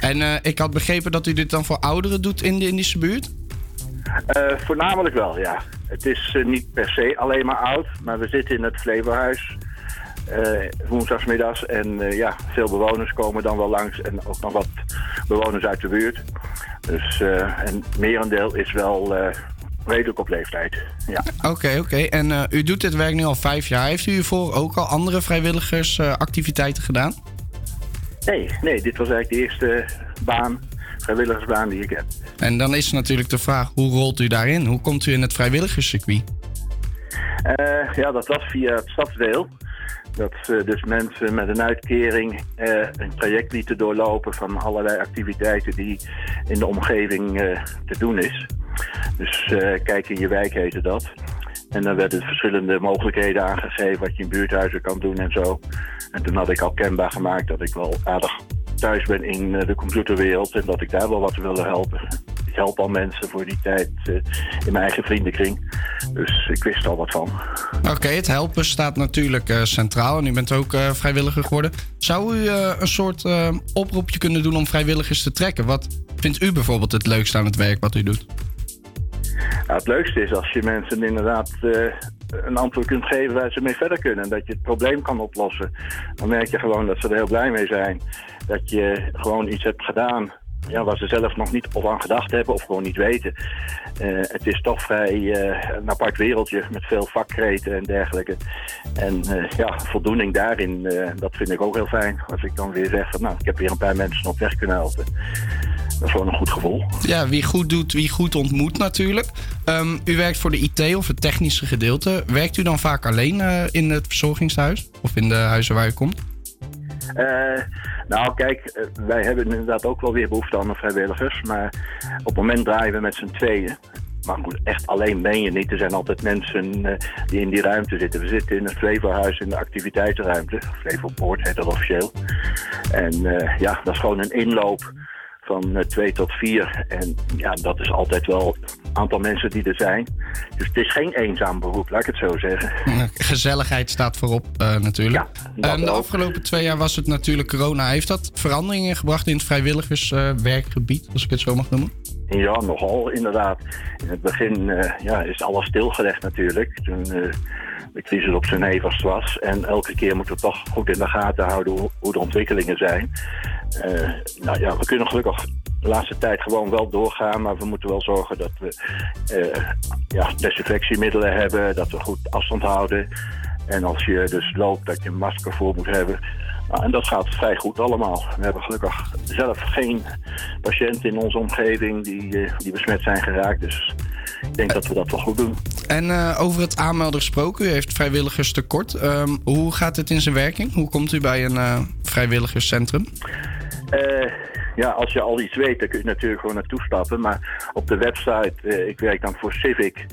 En eh, ik had begrepen dat u dit dan voor ouderen doet in de Indische buurt? Voornamelijk wel, ja. Het is niet per se alleen maar oud, maar we zitten in het Flevohuis. eh woensdagsmiddags en ja, veel bewoners komen dan wel langs en ook nog wat bewoners uit de buurt. Dus eh en merendeel is wel redelijk op leeftijd. Ja. Oké, oké. En eh, u doet dit werk nu al vijf jaar. Heeft u hiervoor ook al andere vrijwilligersactiviteiten gedaan? Nee, nee, dit was eigenlijk de eerste baan, vrijwilligersbaan die ik heb. En dan is natuurlijk de vraag, hoe rolt u daarin? Hoe komt u in het vrijwilligerscircuit? Eh, ja, dat was via het stadsdeel. Dat eh, dus mensen met een uitkering eh, een traject lieten doorlopen van allerlei activiteiten die in de omgeving eh, te doen is. Dus eh, kijk in je wijk heette dat. En dan werden verschillende mogelijkheden aangegeven wat je in buurthuizen kan doen en zo. En toen had ik al kenbaar gemaakt dat ik wel aardig thuis ben in de computerwereld en dat ik daar wel wat wilde helpen. Help al mensen voor die tijd eh, in mijn eigen vriendenkring. Dus ik wist al wat van. Oké, het helpen staat natuurlijk eh, centraal en u bent ook eh, vrijwilliger geworden. Zou u een soort oproepje kunnen doen om vrijwilligers te trekken? Wat vindt u bijvoorbeeld het leukste aan het werk wat u doet? Nou, het leukste is als je mensen inderdaad een antwoord kunt geven waar ze mee verder kunnen. En dat je het probleem kan oplossen. Dan merk je gewoon dat ze er heel blij mee zijn. Dat je gewoon iets hebt gedaan ja, waar ze zelf nog niet of aan gedacht hebben of gewoon niet weten. Eh, het is toch vrij eh, een apart wereldje met veel vakkreten en dergelijke. En eh, ja, voldoening daarin, dat vind ik ook heel fijn. Als ik dan weer zeg van nou, ik heb weer een paar mensen op weg kunnen helpen. Dat is gewoon een goed gevoel. Ja, wie goed doet, wie goed ontmoet natuurlijk. Ehm, u werkt voor de IT of het technische gedeelte. Werkt u dan vaak alleen in het verzorgingshuis? Of in de huizen waar u komt? Eh, nou, kijk, eh, wij hebben inderdaad ook wel weer behoefte aan de vrijwilligers. Maar op het moment draaien we met z'n tweeën. maar goed, echt alleen ben je niet. Er zijn altijd mensen eh, die in die ruimte zitten. We zitten in het Flevohuis in de activiteitenruimte. Flevopoort heet dat officieel. En ja, dat is gewoon een inloop van eh, twee tot vier. En ja, dat is altijd wel het aantal mensen die er zijn. Dus het is geen eenzaam beroep, laat ik het zo zeggen. Gezelligheid staat voorop eh, natuurlijk. Ehm, de afgelopen twee jaar was het natuurlijk corona. Heeft dat veranderingen gebracht in het vrijwilligerswerkgebied, als ik het zo mag noemen? Ja, nogal inderdaad. In het begin eh, ja, is alles stilgelegd natuurlijk. Toen eh, de crisis op zijn hevigst was. En elke keer moeten we toch goed in de gaten houden hoe, de ontwikkelingen zijn. Eh, nou ja, we kunnen gelukkig de laatste tijd gewoon wel doorgaan. Maar we moeten wel zorgen dat we eh, ja, desinfectiemiddelen hebben. Dat we goed afstand houden. En als je dus loopt, dat je een masker voor moet hebben. Nou, en dat gaat vrij goed allemaal. We hebben gelukkig zelf geen patiënten in onze omgeving die, eh, die besmet zijn geraakt. Dus ik denk dat we dat wel goed doen. En eh, over het aanmelden gesproken, u heeft vrijwilligerstekort. Ehm, hoe gaat het in zijn werking? Hoe komt u bij een eh, vrijwilligerscentrum? Eh, ja, als je al iets weet, dan kun je natuurlijk gewoon naartoe stappen. Maar op de website, ik werk dan voor Civic,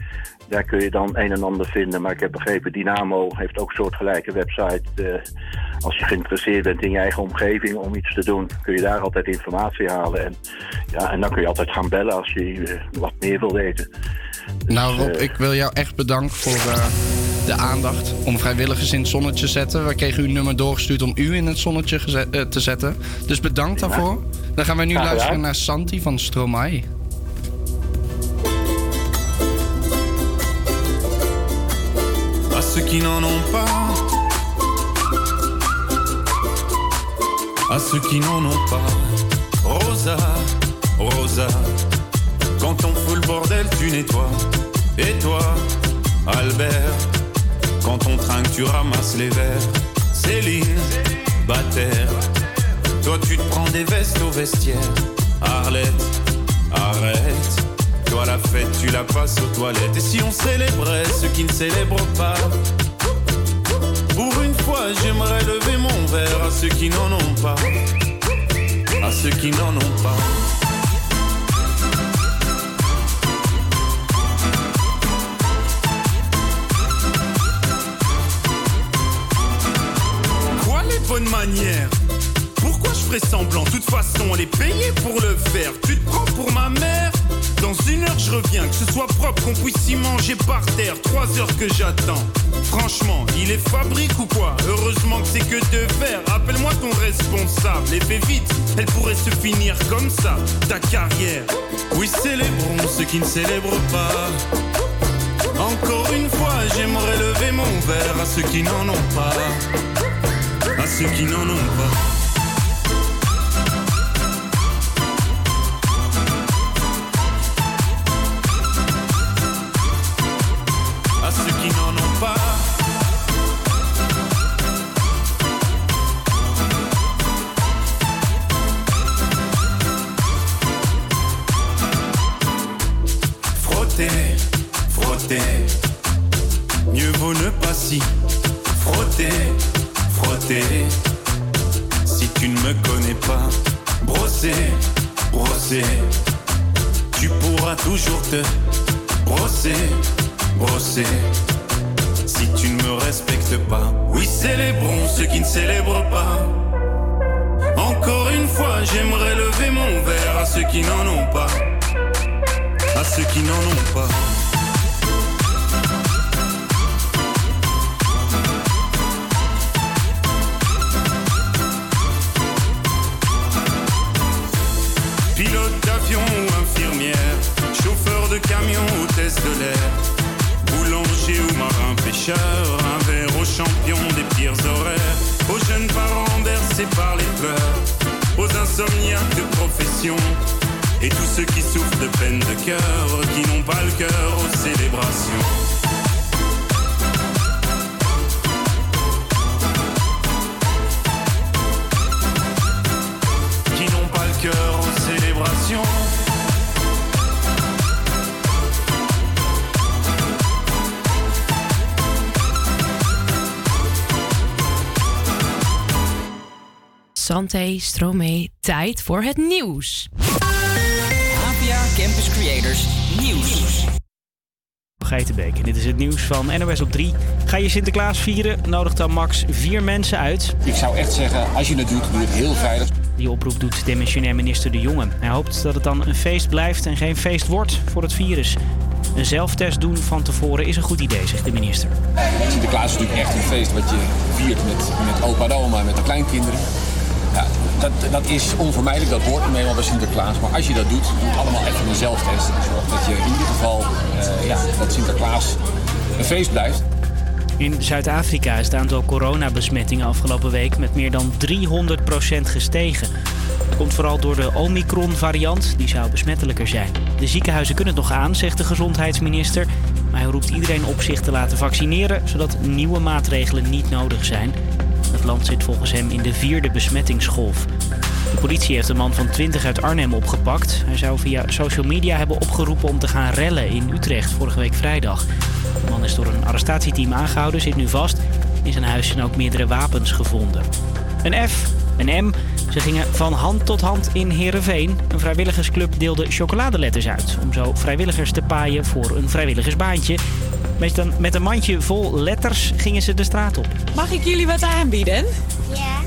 daar kun je dan een en ander vinden. Maar ik heb begrepen, Dynamo heeft ook een soortgelijke website. Eh, als je geïnteresseerd bent in je eigen omgeving om iets te doen, kun je daar altijd informatie halen. En, ja, en dan kun je altijd gaan bellen als je eh, wat meer wil weten. Nou Rob, ik wil jou echt bedanken voor eh, de aandacht om vrijwilligers in het zonnetje te zetten. We kregen uw nummer doorgestuurd om u in het zonnetje eh, te zetten. Dus bedankt daarvoor. Dan gaan wij nu luisteren naar Santi van Stromae. Ceux qui n'en ont pas, à ceux qui n'en ont pas. Rosa, Rosa, quand on fout le bordel, tu nettoies. Et toi, Albert, quand on trinque, tu ramasses les verres. Céline, Bataire, toi tu te prends des vestes au vestiaire. Arlette, arrête. Toi la fête, tu la passes aux toilettes. Et si on célébrait ceux qui ne célèbrent pas? Pour une fois, j'aimerais lever mon verre à ceux qui n'en ont pas. À ceux qui n'en ont pas. Quoi les bonnes manières? Pourquoi je ferais semblant? De toute façon, on est payé pour le faire. Tu te prends pour ma mère? Dans une heure, je reviens. Que ce soit propre, qu'on puisse y manger par terre. Trois heures que j'attends. Franchement, il est fabrique ou quoi? Heureusement que c'est que de verre. Appelle-moi ton responsable. Et fais vite, elle pourrait se finir comme ça. Ta carrière. Oui, célébrons ceux qui ne célèbrent pas. Encore une fois, j'aimerais lever mon verre à ceux qui n'en ont pas. À ceux qui n'en ont pas. Si frotter, frotter. Si tu ne me connais pas, brosser, brosser. Tu pourras toujours te brosser, brosser. Si tu ne me respectes pas, oui, célébrons ceux qui ne célèbrent pas. Encore une fois, j'aimerais lever mon verre à ceux qui n'en ont pas. À ceux qui n'en ont pas. D'avion ou infirmière, chauffeur de camion, hôtesse de l'air, boulanger ou marin pêcheur, un verre aux champions des pires horaires, aux jeunes parents bercés par les pleurs, aux insomniaques de profession, et tous ceux qui souffrent de peine de cœur, qui n'ont pas le cœur aux célébrations. Santé, Stromee, tijd voor het nieuws. APA Campus Creators Nieuws. Geitenbeek. En dit is het nieuws van NOS op 3. Ga je Sinterklaas vieren? Nodig dan max vier mensen uit. Ik zou echt zeggen, als je het doet, doe het heel veilig. Die oproep doet demissionair minister De Jonge. Hij hoopt dat het dan een feest blijft en geen feest wordt voor het virus. Een zelftest doen van tevoren is een goed idee, zegt de minister. Sinterklaas is natuurlijk echt een feest wat je viert met, met opa en oma, met de kleinkinderen. Dat, dat is onvermijdelijk, dat hoort nu eenmaal bij Sinterklaas. Maar als je dat doet, doe het allemaal even een zelftest. En zorg dat je in ieder geval, eh, ja, dat Sinterklaas een feest blijft. In Zuid-Afrika is het aantal coronabesmettingen afgelopen week met meer dan 300% gestegen. Dat komt vooral door de Omicron-variant, die zou besmettelijker zijn. De ziekenhuizen kunnen het nog aan, zegt de gezondheidsminister. Maar hij roept iedereen op zich te laten vaccineren, zodat nieuwe maatregelen niet nodig zijn. Het land zit volgens hem in de vierde besmettingsgolf. De politie heeft een man van 20 uit Arnhem opgepakt. Hij zou via social media hebben opgeroepen om te gaan rellen in Utrecht vorige week vrijdag. De man is door een arrestatieteam aangehouden, zit nu vast. In zijn huis zijn ook meerdere wapens gevonden. Een F, een M. Ze gingen van hand tot hand in Heerenveen. Een vrijwilligersclub deelde chocoladeletters uit... om zo vrijwilligers te paaien voor een vrijwilligersbaantje. Met een, met een mandje vol letters gingen ze de straat op. Mag ik jullie wat aanbieden? Ja.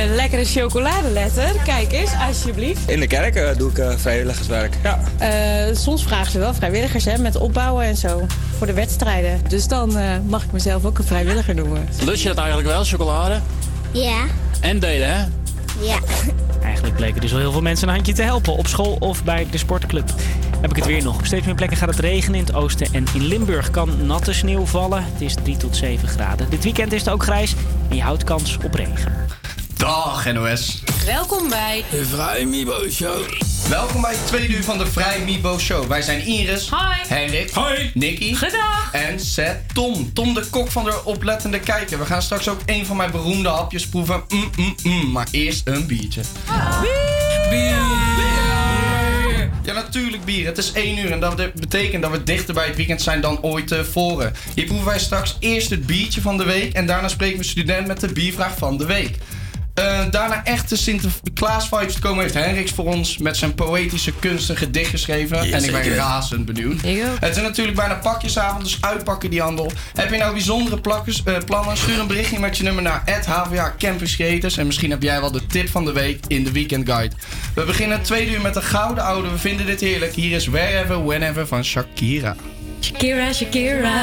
Een lekkere chocoladeletter. Kijk eens, alsjeblieft. In de kerk eh, doe ik eh, vrijwilligerswerk. Ja. Eh, soms vragen ze wel vrijwilligers hè, met opbouwen en zo. Voor de wedstrijden. Dus dan eh, mag ik mezelf ook een vrijwilliger noemen. Lust je het eigenlijk wel, chocolade? Ja. En deden, hè? Ja. Eigenlijk bleken dus wel heel veel mensen een handje te helpen. Op school of bij de sportclub. Heb ik het weer nog. Op steeds meer plekken gaat het regenen. In het oosten en in Limburg kan natte sneeuw vallen. Het is 3 tot 7 graden. Dit weekend is het ook grijs en je houdt kans op regen. Dag NOS. Welkom bij De Vrij Mibo Show. Welkom bij het tweede uur van de Vrij Mibo Show. Wij zijn Iris, Hoi. Henrik, Hoi. Nicky Gedag. en Seth Tom. Tom de kok van de oplettende kijker. We gaan straks ook een van mijn beroemde hapjes proeven. Mm, mm, mm. Maar eerst een biertje. Ja, natuurlijk bier. Het is 1 uur en dat betekent dat we dichter bij het weekend zijn dan ooit tevoren. Hier proeven wij straks eerst het biertje van de week en daarna spreken we student met de biervraag van de week. Eh, daarna echte Sinterklaas-vibes te komen heeft Henriks voor ons met zijn poëtische kunst een gedicht geschreven. en ik ben zeker. razend benieuwd. Het is natuurlijk bijna pakjesavond, dus uitpakken die handel. Heb je nou bijzondere plakkers, eh, plannen? Stuur een berichtje met je nummer naar HVA Campus Creators. En misschien heb jij wel de tip van de week in de Weekend Guide. We beginnen het tweede uur met de Gouden Oude. We vinden dit heerlijk. Hier is Wherever, Whenever van Shakira. Shakira, Shakira.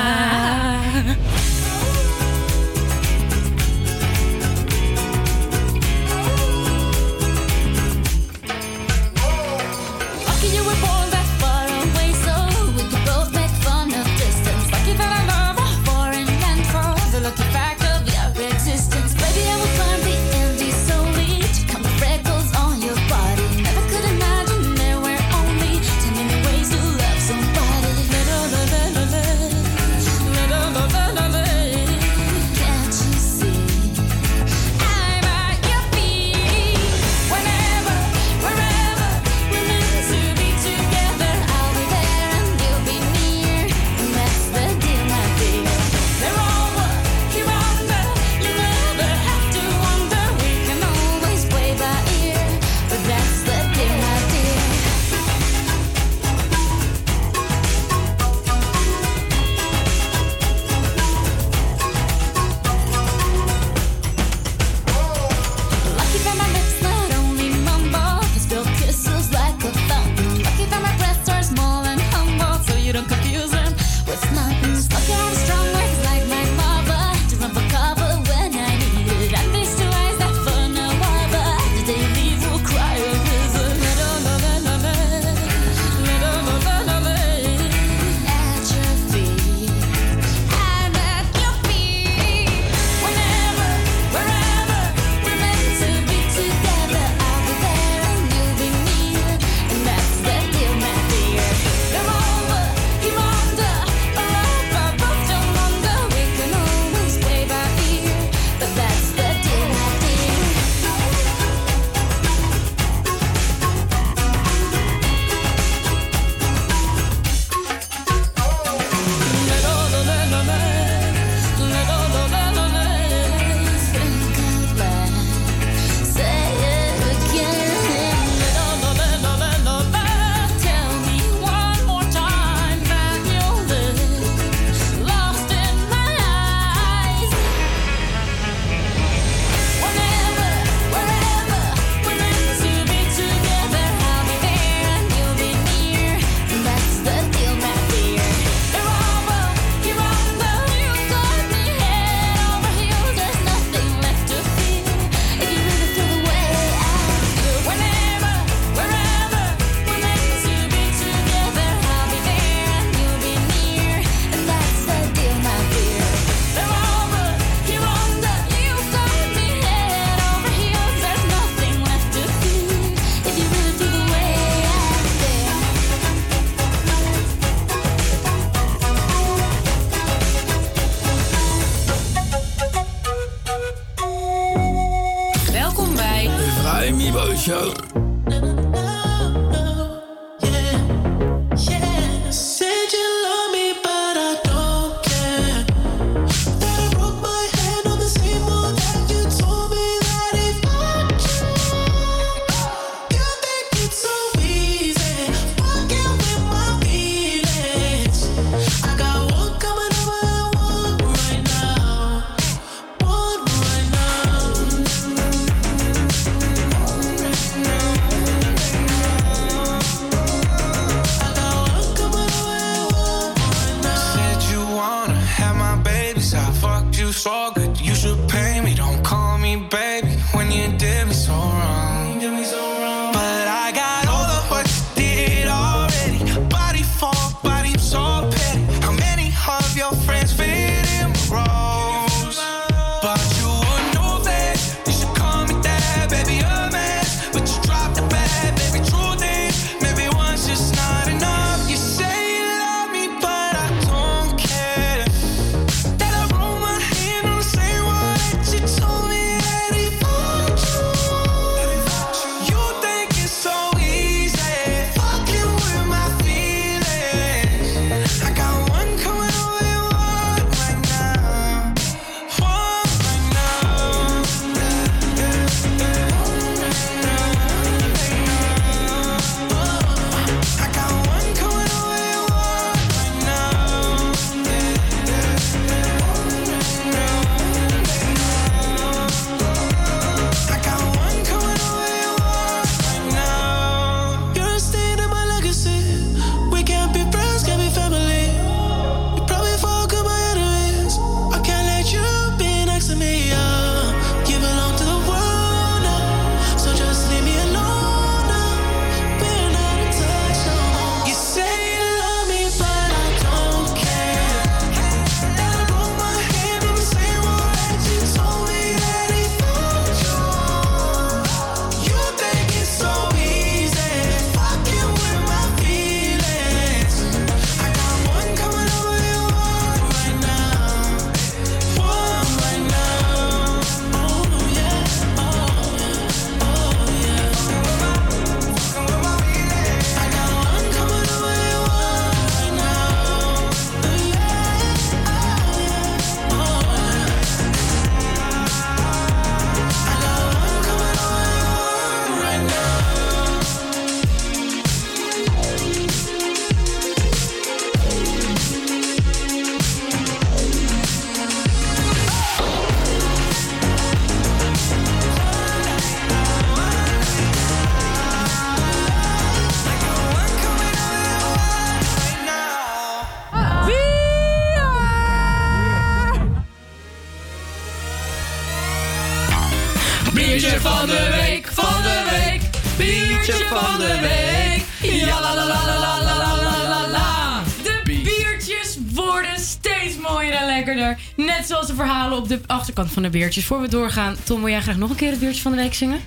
kant van de beertjes. Voor we doorgaan, Tom, wil jij graag nog een keer het biertje van de week zingen?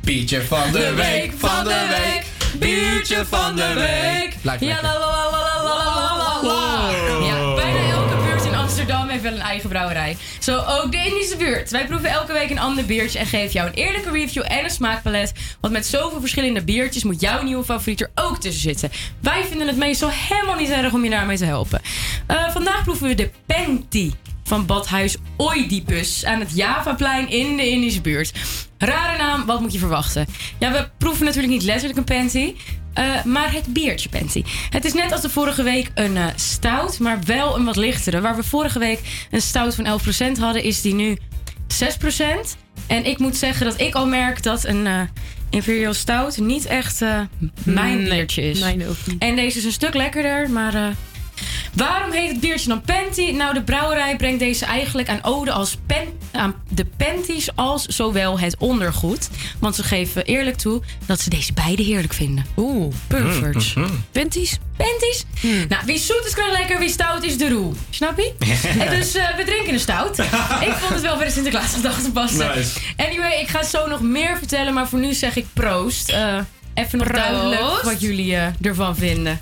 Pietje van de week, van de week, biertje van de week. Ja, ja, bijna elke buurt in Amsterdam heeft wel een eigen brouwerij. Zo ook de Indische buurt. Wij proeven elke week een ander biertje en geven jou een eerlijke review en een smaakpalet. Want met zoveel verschillende biertjes moet jouw nieuwe favoriet er ook tussen zitten. Wij vinden het meestal helemaal niet erg om je daarmee te helpen. Eh, vandaag proeven we de Penti van Badhuis Oedipus aan het Javaplein in de Indische buurt. Rare naam, wat moet je verwachten? Ja, we proeven natuurlijk niet letterlijk een panty, eh, maar het biertje panty. Het is net als de vorige week een eh, stout, maar wel een wat lichtere. Waar we vorige week een stout van 11% hadden, is die nu 6%. En ik moet zeggen dat ik al merk dat een eh, Imperial Stout niet echt mijn biertje is. mijn ook niet. En deze is een stuk lekkerder, maar... Waarom heet het biertje dan Panty? Nou, de brouwerij brengt deze eigenlijk aan ode als pen, aan de panties als zowel het ondergoed. Want ze geven eerlijk toe dat ze deze beide heerlijk vinden. Oeh, perverts. Panties? Panties? Nou, wie zoet is, krijgt lekker. Wie stout is de roe. Snap je? en dus eh, we drinken een stout. ik vond het wel bij de Sinterklaasdag te passen. Nice. Anyway, ik ga zo nog meer vertellen. Maar voor nu zeg ik proost. Eh, even nog Proost. duidelijk wat jullie eh, ervan vinden.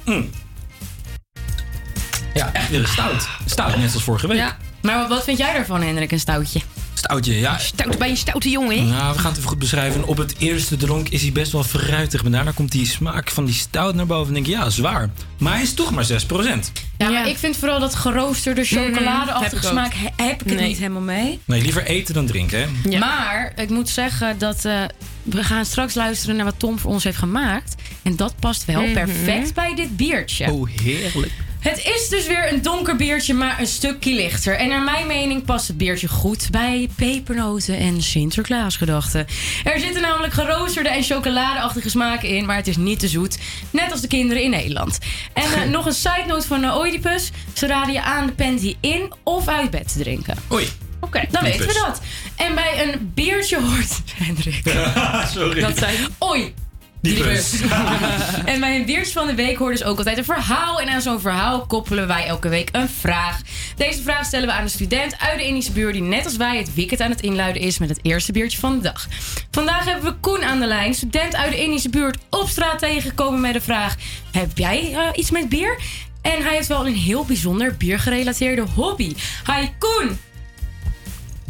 Ja, echt weer een stout. Stout, net als vorige week. Ja. Maar wat vind jij daarvan, Hendrik, een stoutje? Stoutje, ja. Stout bij een stoute jongen, hè? Nou, we gaan het even goed beschrijven. Op het eerste dronk is hij best wel fruitig. Maar daarna komt die smaak van die stout naar boven. En denk ik, ja, zwaar. Maar hij is toch maar 6%. Ja, maar ik vind vooral dat geroosterde chocoladeachtige smaak he- heb ik het Nee. niet helemaal mee. Nee, liever eten dan drinken, hè? Maar ik moet zeggen dat eh, we gaan straks luisteren naar wat Tom voor ons heeft gemaakt. En dat past wel Mhm. perfect bij dit biertje. Oh, heerlijk. Het is dus weer een donker biertje, maar een stukje lichter. En naar mijn mening past het biertje goed bij pepernoten en Sinterklaasgedachten. Er zitten namelijk geroosterde en chocoladeachtige smaken in, maar het is niet te zoet. Net als de kinderen in Nederland. En eh, nog een side note van uh, Oedipus. Ze raden je aan de panty in of uit bed te drinken. Oei. Oké, dan weten we dat. En bij een biertje hoort... Hendrik. Sorry. Dat zei Oei. Diepus. en bij een biertje van de week hoort dus ook altijd een verhaal. En aan zo'n verhaal koppelen wij elke week een vraag. Deze vraag stellen we aan een student uit de Indische buurt... die net als wij het weekend aan het inluiden is met het eerste biertje van de dag. Vandaag hebben we Koen aan de lijn, student uit de Indische buurt... op straat tegengekomen met de vraag... Heb jij eh, iets met bier? En hij heeft wel een heel bijzonder biergerelateerde hobby. Hi Koen,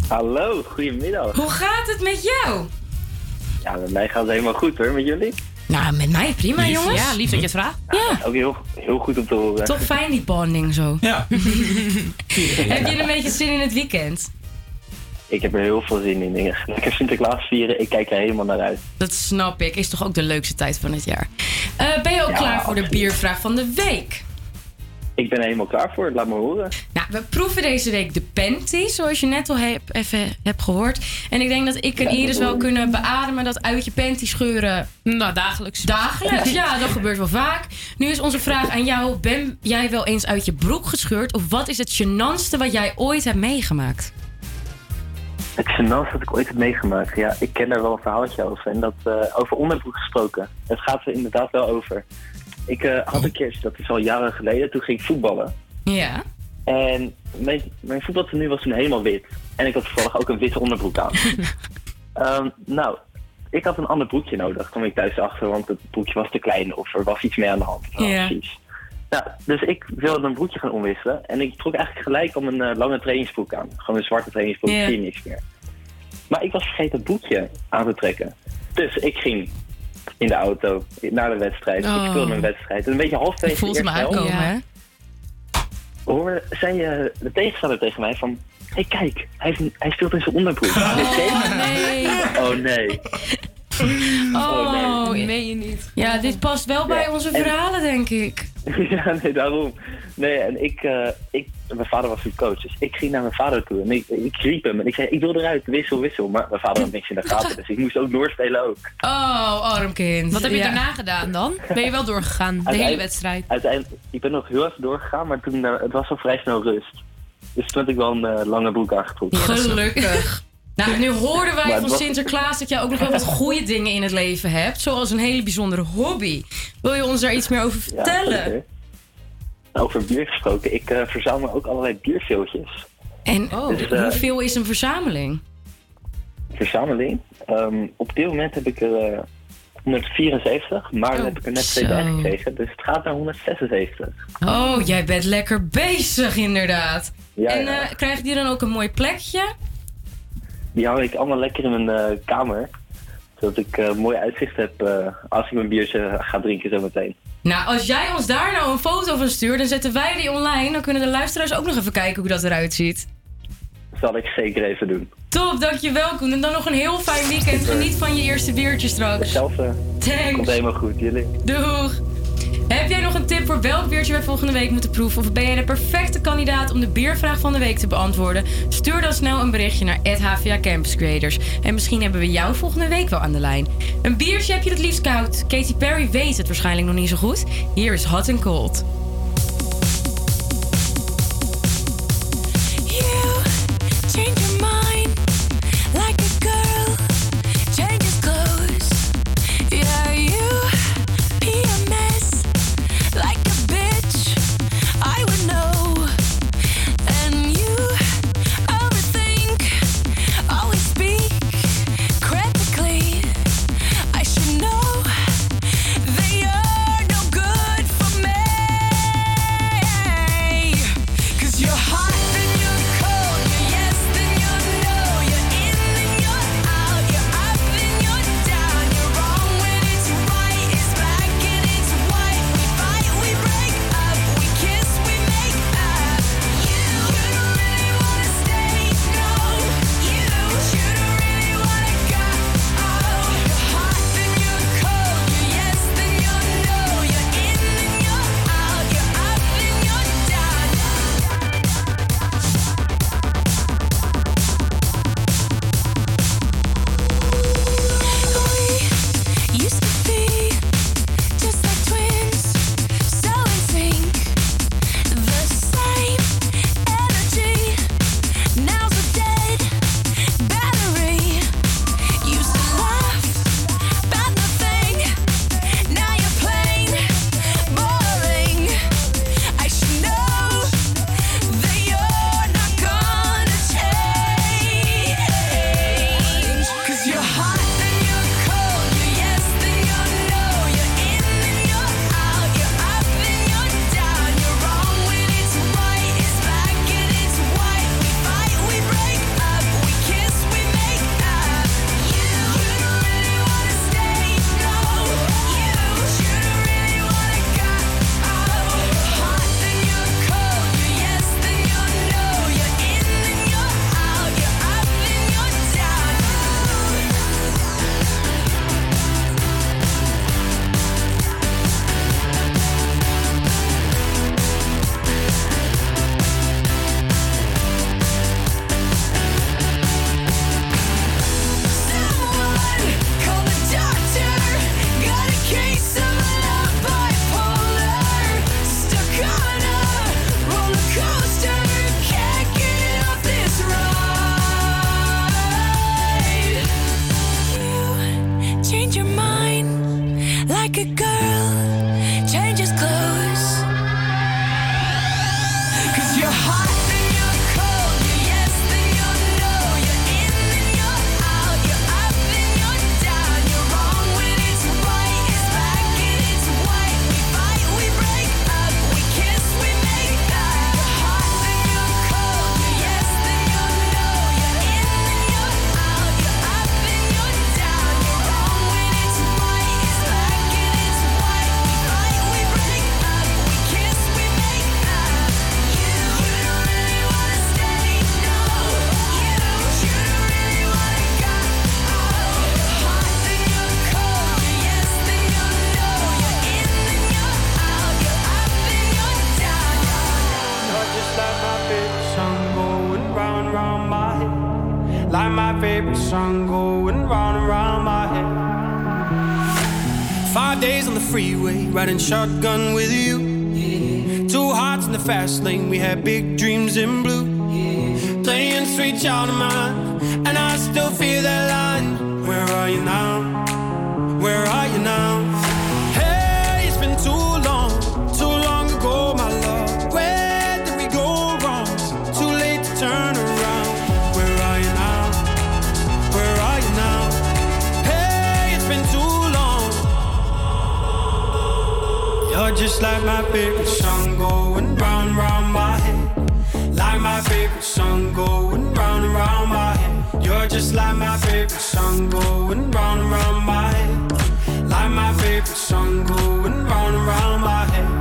Hallo, goedemiddag. hoe gaat het met jou? Ja, met mij gaat het helemaal goed hoor, met jullie? Nou, met mij prima, Lief. jongens. Ja, lief dat je het vraagt. Ja. Ook heel, heel goed om te horen. Toch fijn die bonding zo. Ja. Heb je een beetje zin in het weekend? Ik heb er heel veel zin in. Lekker Sinterklaas vieren, ik kijk er helemaal naar uit. Dat snap ik. Is toch ook de leukste tijd van het jaar. Eh, ben je ook Ja, klaar voor de biervraag van de week? Ik ben er helemaal klaar voor, laat me horen. Nou, we proeven deze week de Panty, zoals je net al heb, even hebt gehoord. En ik denk dat ik en Iris wel kunnen beademen dat uit je panty scheuren. Nou, dagelijks. Dagelijks, ja, dat gebeurt wel vaak. Nu is onze vraag aan jou: ben jij wel eens uit je broek gescheurd? Of wat is het gênantste wat jij ooit hebt meegemaakt? Het gênantste dat ik ooit heb meegemaakt. Ja, ik ken daar wel een verhaaltje over. En dat eh, over onderbroek gesproken. Het gaat er inderdaad wel over. Ik eh, had een keer, dat is al jaren geleden, toen ging ik voetballen. Ja. En mijn, mijn voetbaltenu was toen helemaal wit. En ik had toevallig ook een witte onderbroek aan. Ehm, nou, ik had een ander broekje nodig. Toen ik thuis achter, want het broekje was te klein of er was iets mee aan de hand. Nou, Ja. precies. Nou, dus ik wilde een broekje gaan omwisselen. En ik trok eigenlijk gelijk om een eh, lange trainingsbroek aan. Gewoon een zwarte trainingsbroek, Ja. zie je niks meer. Maar ik was vergeten het broekje aan te trekken. Dus ik ging in de auto naar de wedstrijd. Oh. Ik speelde een wedstrijd. En een beetje halfwege Ik voelde de me aankomen, hè? hoor, zei eh, de tegenstander tegen mij van... Hé, hey, kijk, hij, heeft hij speelt in zijn onderbroek. Oh, nee. Oh, nee. Oh, nee. meen je niet. Ja, dit past wel bij onze en- verhalen, denk ik. ja, nee, daarom. Nee, en ik, eh, ik... Mijn vader was een coach, dus ik ging naar mijn vader toe. En ik, ik riep hem en ik zei, ik wil eruit, wissel, wissel. Maar mijn vader had niks in de gaten, dus ik moest ook doorspelen ook. Oh, arm kind. Wat heb je Ja. daarna gedaan dan? Ben je wel doorgegaan, de hele wedstrijd? Uiteindelijk, ik ben nog heel even doorgegaan, maar toen, eh, het was al vrij snel rust. Dus toen had ik wel een eh, lange broek aangetrokken. Gelukkig. Nou, nu hoorden wij van Sinterklaas dat jij ook nog wel wat goede dingen in het leven hebt. Zoals een hele bijzondere hobby. Wil je ons daar iets meer over Ja, vertellen? oké. Over bier gesproken, ik eh, verzamel ook allerlei bierveeltjes. En Dus, eh, hoeveel is een verzameling? verzameling. Ehm, op dit moment heb ik er eh, 174, maar dan heb ik er net twee bij gekregen. Dus het gaat naar 176. Oh, jij bent lekker bezig inderdaad. Ja, en ja. eh, krijg je dan ook een mooi plekje? Die hou ik allemaal lekker in mijn eh, kamer. Zodat ik eh, mooi uitzicht heb eh, als ik mijn biertje ga drinken zometeen. Nou, als jij ons daar nou een foto van stuurt, dan zetten wij die online. Dan kunnen de luisteraars ook nog even kijken hoe dat eruit ziet. Zal ik zeker even doen. Top, dankjewel Koen. En dan nog een heel fijn weekend. Geniet van je eerste biertje straks. Hetzelfde. Thanks. Komt helemaal goed, jullie. Doeg! Heb jij nog een tip voor welk biertje wij volgende week moeten proeven? Of ben jij de perfecte kandidaat om de biervraag van de week te beantwoorden? Stuur dan snel een berichtje naar HVA Campus Creators. En misschien hebben we jou volgende week wel aan de lijn. Een biertje heb je het liefst koud. Katy Perry weet het waarschijnlijk nog niet zo goed. Hier is Hot and Cold. Song going round and round my head. Five days on the freeway, riding shotgun with you. Two hearts in the fast lane, we had big dreams in blue. Playing sweet child of mine, and I still feel that line. Where are you now? Where are you now? Like my favorite song going round, round my head. Like my favorite song going round round my head. You're just like my favorite song going round round my head. Like my favorite song going round round my head.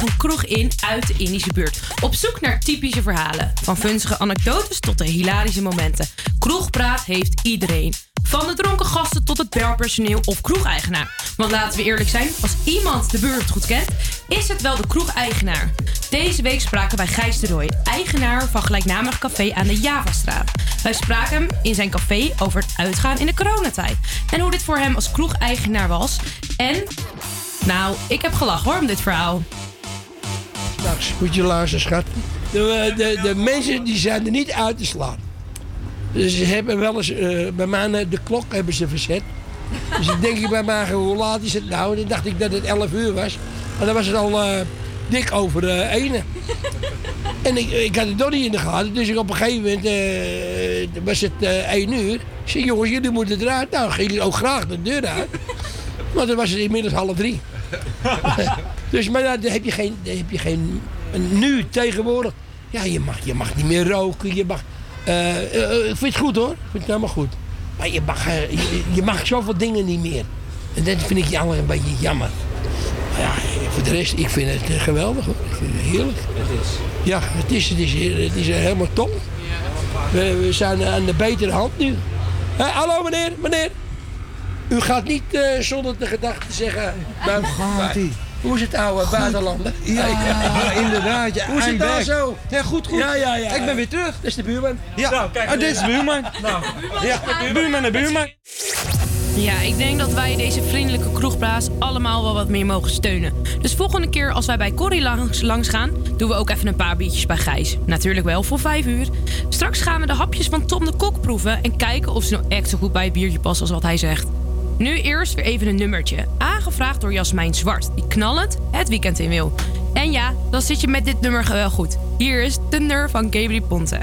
Een kroeg in uit de Indische buurt. Op zoek naar typische verhalen. Van funzige anekdotes tot de hilarische momenten. Kroegpraat heeft iedereen. Van de dronken gasten tot het barpersoneel of kroegeigenaar. Want laten we eerlijk zijn, als iemand de buurt goed kent, is het wel de kroegeigenaar. Deze week spraken wij Gijs de Rooij, eigenaar van gelijknamig café aan de Javastraat. Wij spraken hem in zijn café over het uitgaan in de coronatijd. En hoe dit voor hem als kroegeigenaar was. En nou, ik heb gelachen hoor om dit verhaal. Straks moet je luisteren, schat. De, de, de mensen die zijn er niet uit te slaan. Dus ze hebben wel eens, eh, bij mij eh, de klok hebben ze verzet. Dus ik denk bij mij, hoe laat is het nou? En dan dacht ik dat het 11 uur was. Maar dan was het al eh, dik over de ene. En ik, ik had het nog niet in de gaten. Dus ik op een gegeven moment eh, was het eh 1 uur. Ik zei, jongens, jullie moeten eruit. Nou, ging ik ook graag de deur uit. Maar dan was het inmiddels half drie. Dus, maar nou, dan heb je geen, heb je geen nu tegenwoordig. Ja, je mag, je mag niet meer roken. Je mag, eh, eh, eh, ik vind het goed hoor. Ik vind het helemaal goed. Maar je mag, eh, je, je mag zoveel dingen niet meer. En dat vind ik jammer, een beetje jammer. Maar ja, voor de rest, ik vind het eh, geweldig hoor. Ik vind het heerlijk. Het is. Ja, het is, het is, het is eh, helemaal top. We, we zijn aan de betere hand nu. Hé, hallo meneer, meneer. U gaat niet eh, zonder de gedachte zeggen... Hoe gaat? Hoe zit het oude goed. Ja, inderdaad. Hoe is het daar zo? Ja, goed, goed. Ja, ja, ja. Ik ben weer terug. Dit is de buurman. Ja. Nou, kijk, oh, dit is de buurman. Nou, ja. buurman en buurman. Ja, ik denk dat wij deze vriendelijke kroegplaats allemaal wel wat meer mogen steunen. Dus volgende keer als wij bij Corrie langs, langs gaan, doen we ook even een paar biertjes bij Gijs. Natuurlijk wel voor 5 uur. Straks gaan we de hapjes van Tom de Kok proeven en kijken of ze nou echt zo goed bij het biertje passen als wat hij zegt. Nu eerst weer even een nummertje. Aangevraagd door Jasmijn Zwart, die knallend het weekend in wil. En ja, dan zit je met dit nummer wel goed. Hier is Thunder van Gabriel Ponte.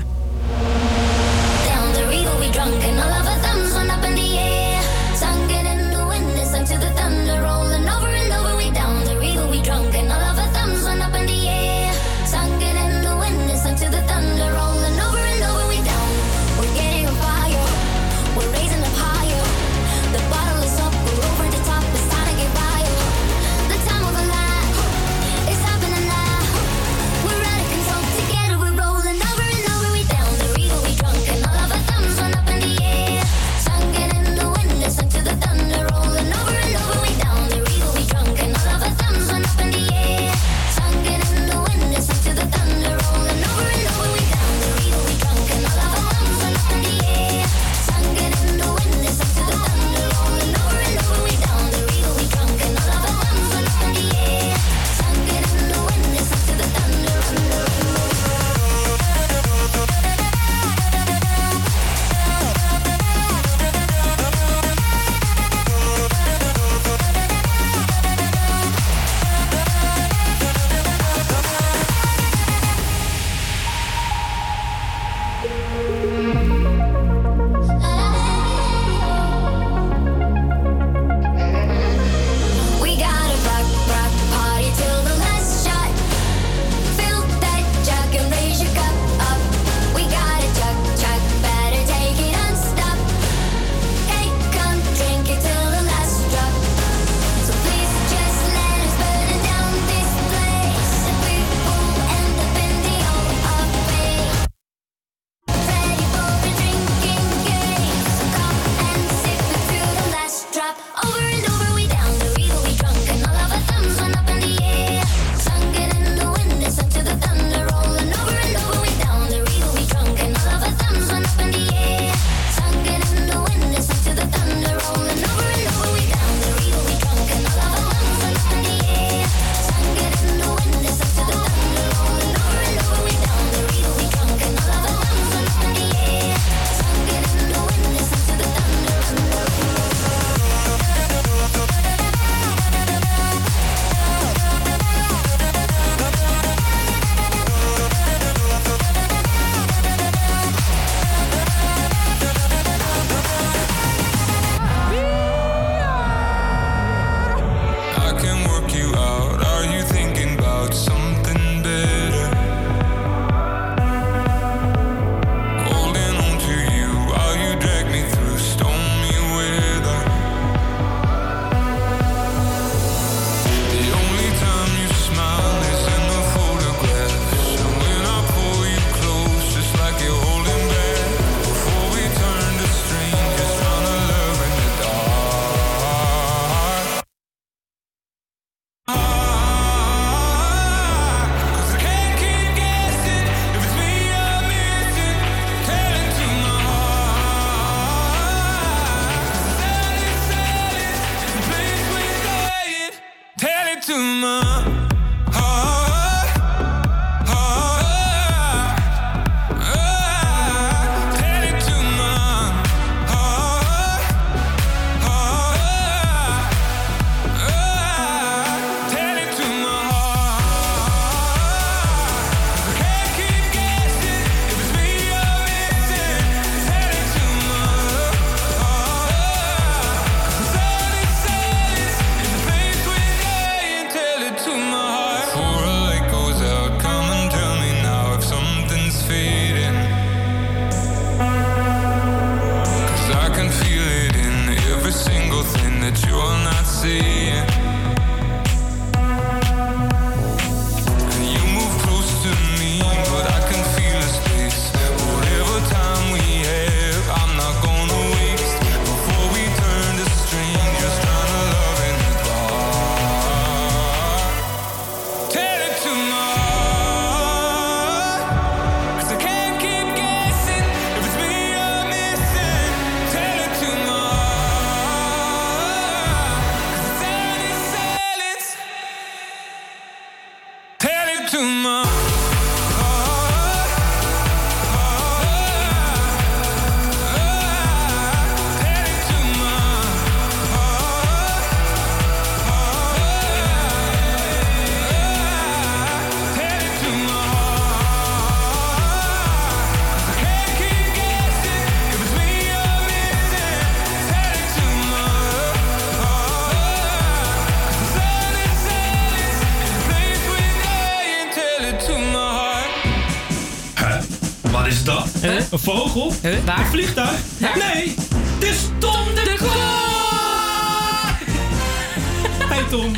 Vogel? Waar? Een vliegtuig? Nee, het is Tom de Kok! Hey Tom.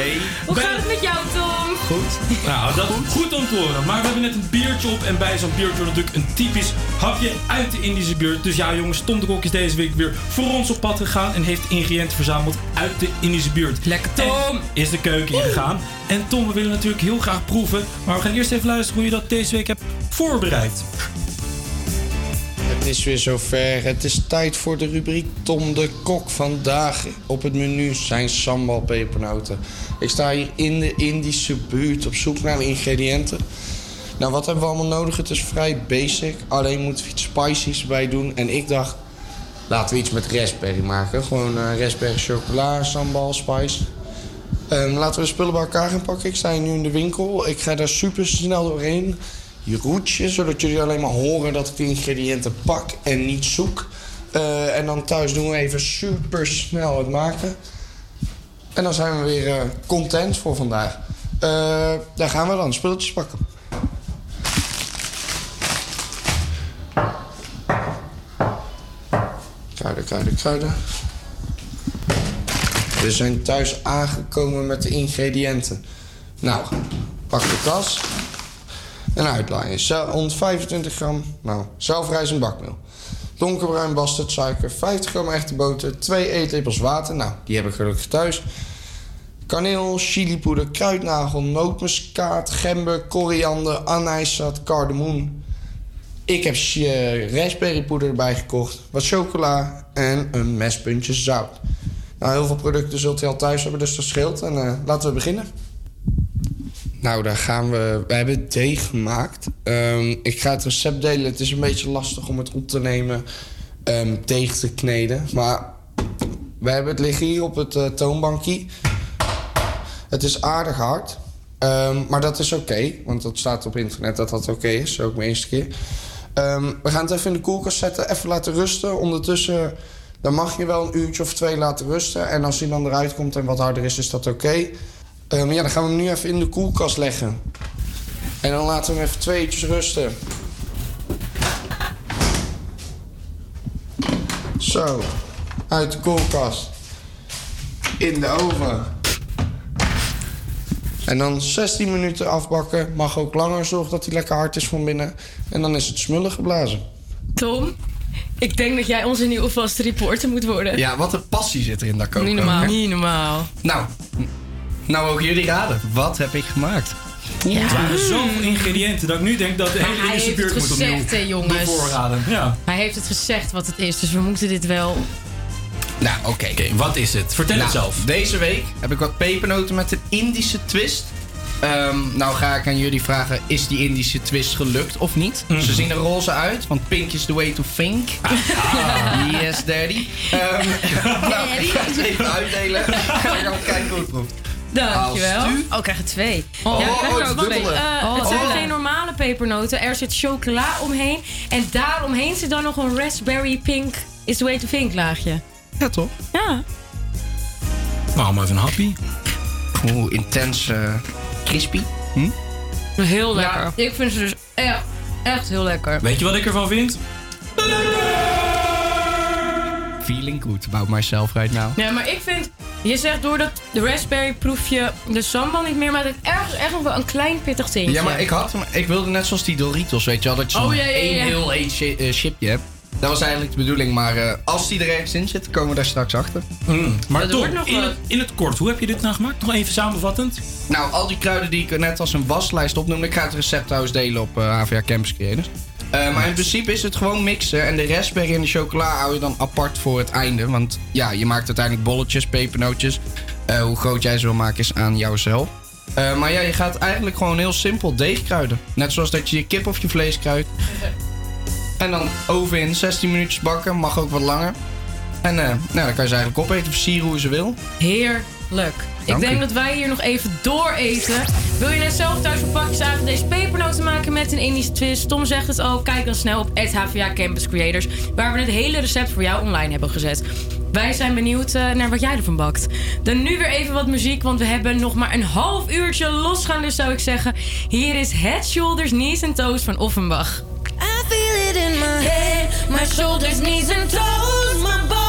Hey. Hoe gaat het met jou, Tom? Goed. Nou, dat is goed om te horen. Maar we hebben net een biertje op. En bij zo'n biertje wordt natuurlijk een typisch hapje uit de Indische buurt. Dus ja, jongens, Tom de Kok is deze week weer voor ons op pad gegaan. En heeft ingrediënten verzameld uit de Indische buurt. Lekker, Tom! is de keuken ingegaan. En Tom, we willen natuurlijk heel graag proeven. Maar we gaan eerst even luisteren hoe je dat deze week hebt voorbereid. Is weer zover. Het is tijd voor de rubriek Tom de Kok. Vandaag op het menu zijn sambal pepernoten. Ik sta hier in de Indische buurt op zoek naar ingrediënten. Nou, wat hebben we allemaal nodig? Het is vrij basic. Alleen moeten we iets spicy's bij doen. En ik dacht, laten we iets met raspberry maken. Gewoon eh, raspberry chocola, sambal, spice. Ehm, laten we de spullen bij elkaar gaan pakken. Ik sta hier nu in de winkel. Ik ga daar super snel doorheen. Je roetje, zodat jullie alleen maar horen dat ik de ingrediënten pak en niet zoek. Eh, en dan thuis doen we even super snel het maken. En dan zijn we weer eh, content voor vandaag. Eh, daar gaan we dan, spulletjes pakken. Kruiden, kruiden, kruiden. We zijn thuis aangekomen met de ingrediënten. Nou, pak de tas. En uitlaaien. Zo- 125 gram nou, zelfrijzend bakmeel. Donkerbruin bastardsuiker, 50 gram echte boter, 2 eetlepels water. Nou, die heb ik gelukkig thuis. Kaneel, chilipoeder, kruidnagel, nootmuskaat, gember, koriander, anijsat, cardamom. Ik heb eh, raspberrypoeder erbij gekocht, wat chocola en een mespuntje zout. Nou, heel veel producten zult u al thuis hebben, dus dat scheelt. En eh, laten we beginnen. Nou, daar gaan we. We hebben deeg gemaakt. Ehm, ik ga het recept delen. Het is een beetje lastig om het op te nemen. ehm, deeg te kneden. Maar we hebben het liggen hier op het eh, toonbankje. Het is aardig hard. Ehm, maar dat is oké. want dat staat op internet dat dat oké is. Ook mijn eerste keer. We gaan het even in de koelkast zetten. Even laten rusten. Ondertussen. Dan mag je wel een uurtje of twee laten rusten. En als hij dan eruit komt en wat harder is, is dat oké. Ehm, ja, dan gaan we hem nu even in de koelkast leggen. En dan laten we hem even twee uurtjes rusten. Zo, uit de koelkast. In de oven. En dan 16 minuten afbakken. Mag ook langer, zorg dat hij lekker hard is van binnen. En dan is het smullen geblazen. Tom, ik denk dat jij onze nieuwe vaste reporter moet worden. Ja, wat een passie zit er in dat koken. Niet normaal. Niet normaal. Nou, nou mogen jullie raden. Wat heb ik gemaakt? Het waren zoveel ingrediënten dat ik nu denk dat de hele hij buurt het moet opnieuw gezegd, hè, jongens. bevoorraden. Ja. Hij heeft het gezegd wat het is, dus we moeten dit wel... Nou, oké. wat is het? Vertel Nou, het zelf. Deze week heb ik wat pepernoten met een Indische twist. Ehm, nou ga ik aan jullie vragen, is die Indische twist gelukt of niet? Mhm. Ze zien er roze uit, want pink is the way to think. Yes, daddy. Ehm, nou, ik ga het even uitdelen. En dan gaan we kijken hoe het proeft. Dankjewel. Oh, ik krijg er twee. Oh, ja, ik oh, krijg er ook twee. Eh, Oh, het zijn oh. geen normale pepernoten. Er zit chocola omheen. En daaromheen zit dan nog een raspberry pink is the way to think laagje. Ja, toch? Ja. Nou, maar even een happy. Oeh, intens eh, crispy. Hm? Heel lekker. ik vind ze dus echt, echt heel lekker. Weet je wat ik ervan vind? Feeling good about myself right now. Ja, maar ik vind... Je zegt door dat de raspberry proef je de sambal niet meer, maar het ergens echt nog wel een klein pittig tintje. Ja, maar ik had hem. Ik wilde net zoals die Doritos, weet je wel, dat je Oh, zo'n ja, ja, ja. één heel één chi- eh, chipje hebt. Dat was eigenlijk de bedoeling, maar eh, als die er ergens in zit, komen we daar straks achter. Maar Dat toch, wordt nog in wel- het, in het kort, hoe heb je dit nou gemaakt? Nog even samenvattend. Nou, al die kruiden die ik net als een waslijst opnoemde, ik ga het recept trouwens delen op eh HVA Campus Creators. Eh, maar in principe is het gewoon mixen. En de raspberry en de chocola hou je dan apart voor het einde. Want ja, je maakt uiteindelijk bolletjes, pepernootjes. Eh, hoe groot jij ze wil maken is aan jouzelf. Eh, maar ja, je gaat eigenlijk gewoon heel simpel deeg kruiden. Net zoals dat je je kip of je vlees kruidt. En dan oven in, 16 minuutjes bakken. Mag ook wat langer. En nou, dan kan je ze eigenlijk opeten, versieren hoe je ze wil. Heerlijk. Ik Dank denk u. dat wij hier nog even door eten. Wil je net zelf thuis een pakjes aan deze pepernoten maken met een Indische twist? Tom zegt het al. Kijk dan snel op HVA Campus Creators. Waar we het hele recept voor jou online hebben gezet. Wij zijn benieuwd eh, naar wat jij ervan bakt. Dan nu weer even wat muziek, want we hebben nog maar een half uurtje losgaan. Dus zou ik zeggen, hier is Head, Shoulders, Knees en Toes van Offenbach. I my head, my shoulders, knees, and toes, my.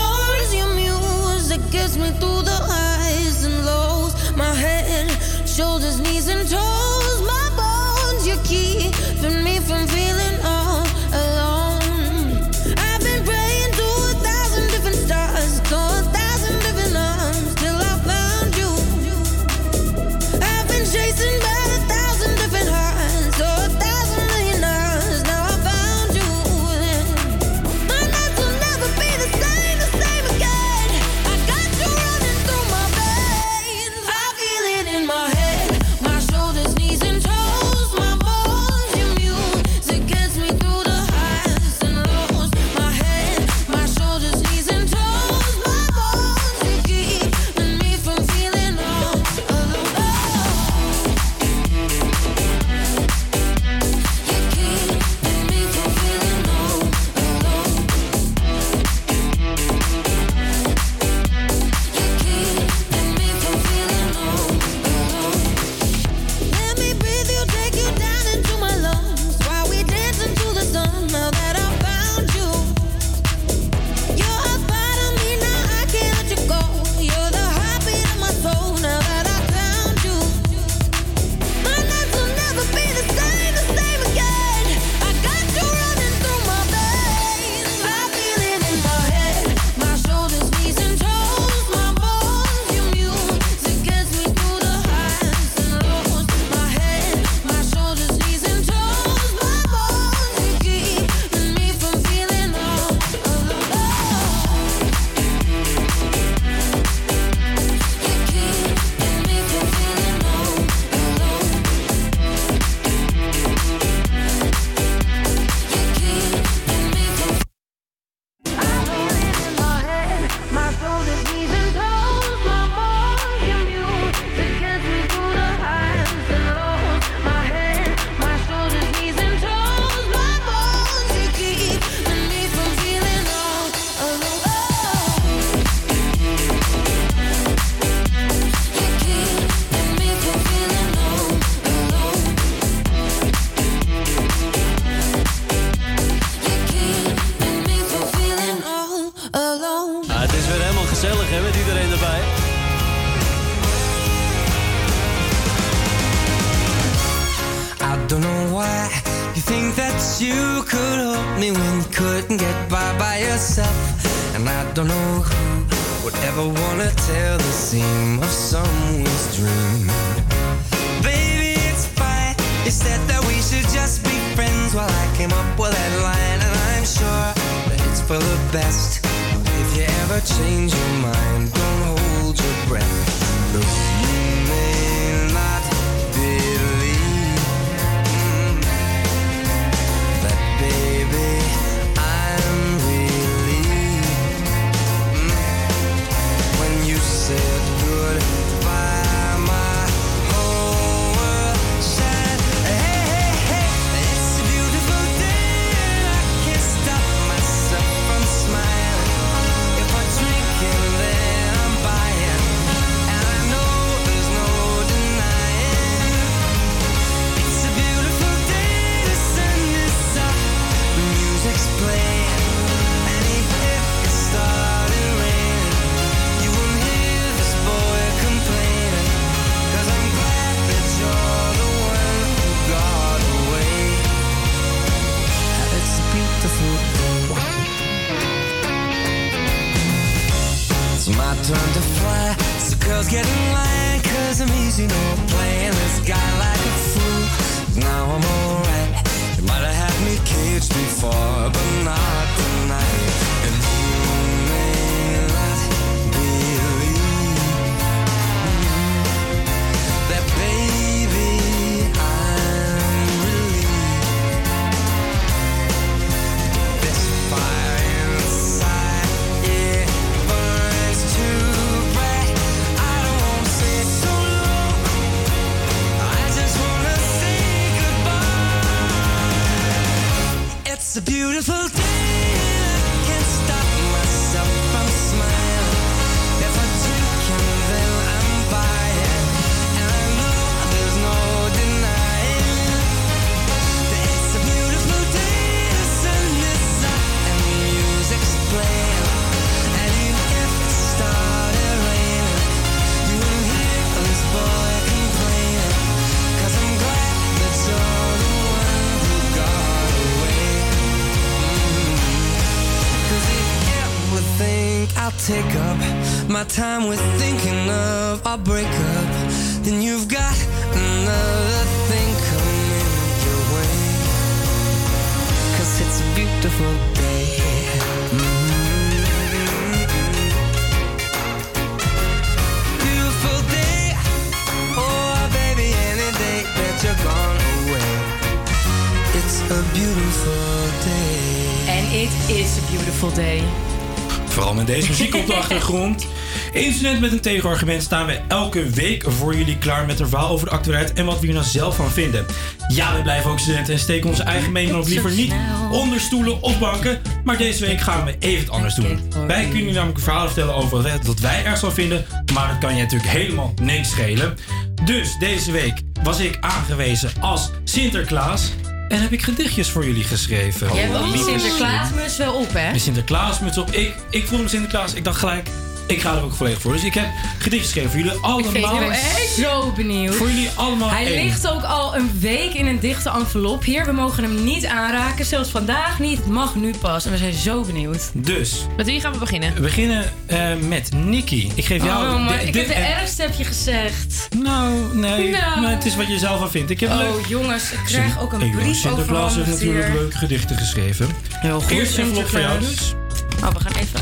Student met een tegenargument staan we elke week voor jullie klaar met een verhaal over de actualiteit en wat we hier nou zelf van vinden. Ja, we blijven ook studenten en steken onze eigen mening of liever niet onder stoelen of banken. Maar deze week gaan we even het anders doen. Wij kunnen jullie namelijk een verhaal vertellen over wat- wij erg van vinden, maar dat kan je natuurlijk helemaal niks schelen. Dus deze week was ik aangewezen als Sinterklaas en heb ik gedichtjes voor jullie geschreven. Jij hebt ook die Lieve Sinterklaasmus wel op, hè? de Sinterklaasmuts op. Ik, ik voelde me Sinterklaas. Ik dacht gelijk, ik ga er ook volledig voor. Dus ik heb gedichten geschreven voor jullie Ik ben allemaal. zo benieuwd. Voor jullie allemaal Hij één. ligt ook al een week in een dichte envelop hier. We mogen hem niet aanraken. Zelfs vandaag niet. Het mag nu pas. En we zijn zo benieuwd. Dus. Met wie gaan we beginnen? We beginnen eh, met Nikki. Ik geef jou... oh, maar de- ik heb de eh, ergste heb je gezegd. Nou, nee. Nou. Maar het is wat je zelf van vindt. Ik heb Oh, leuk... jongens, ik krijg ook een Hey, jongens, brief Sinterklaas heeft natuurlijk leuke gedichten geschreven. Heel goed, Eerst een vlog voor jou Sinterklaas. dus. Oh, we gaan even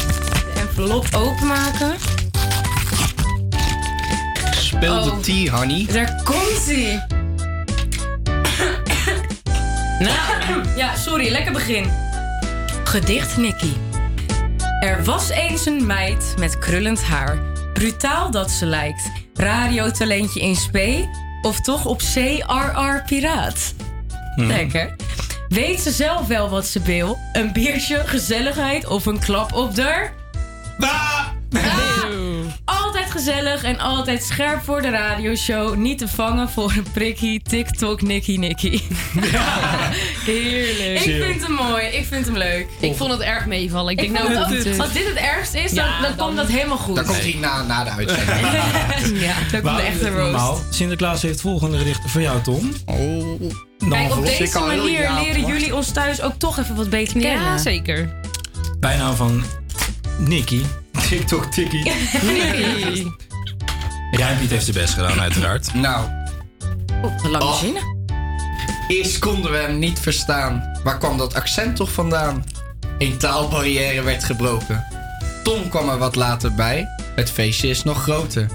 envelop openmaken. Speel de Oh. tea, honey. Daar komt hij. nou, ja, sorry, lekker begin. Gedicht Nicky. Er was eens een meid met krullend haar. Brutaal dat ze lijkt. Radiotalentje in spe. Of toch op zee RR piraat. Hmm. Lekker. Weet ze zelf wel wat ze wil? Een biertje, gezelligheid of een klap op de... Ah! Altijd gezellig en altijd scherp voor de radioshow. Niet te vangen voor een prikkie. TikTok, Nicky Nicky. Heerlijk. Ik vind hem mooi. Ik vind hem leuk. Ik vond het erg meevallen. Ik, Ik denk nou, het ook, als dit het ergste is, dan, Ja, dan, komt dat helemaal goed. Dan komt hij na, na de uitzending. ja, dan komt de echte roast. Normaal. Sinterklaas heeft volgende gedichten voor jou, Tom. Oh. Kijk, op deze manier leren jullie ons thuis ook toch even wat beter kennen. Ja, zeker. Bijnaam van Nikki. TikTok Tikkie. Nicky. Rijnpiet heeft zijn best gedaan, uiteraard. Nou. Oeh, wat lang Oh. zinnen. Eerst konden we hem niet verstaan. Waar kwam dat accent toch vandaan? Een taalbarrière werd gebroken. Tom kwam er wat later bij. Het feestje is nog groter.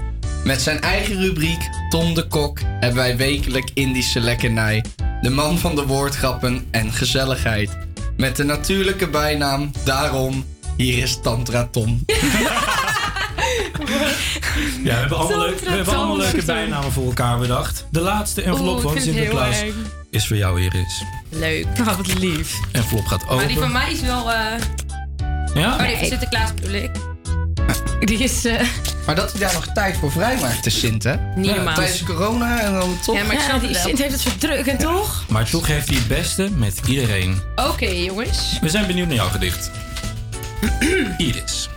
Met zijn eigen rubriek, Tom de Kok, hebben wij wekelijk Indische lekkernij. De man van de woordgrappen en gezelligheid. Met de natuurlijke bijnaam, daarom, hier is Tantra Tom. Ja, we hebben allemaal, leuk, we hebben allemaal leuke bijnamen voor elkaar bedacht. De laatste envelop ik van Sinterklaas is voor jou, Iris. Leuk. Oh, wat lief. Envelop gaat open. Maar die van mij is wel... eh Ja? Oh nee, van Sinterklaas bedoel ik. Die is... eh, Maar dat hij daar nog tijd voor vrijmaakt, de Sint, hè? Niet Ja, normaal. Tijdens corona en dan toch... Ja, maar ik ja, snap die het wel. Sint heeft het toch? Maar toch heeft hij het beste met iedereen. Oké, jongens. We zijn benieuwd naar jouw gedicht. Iris.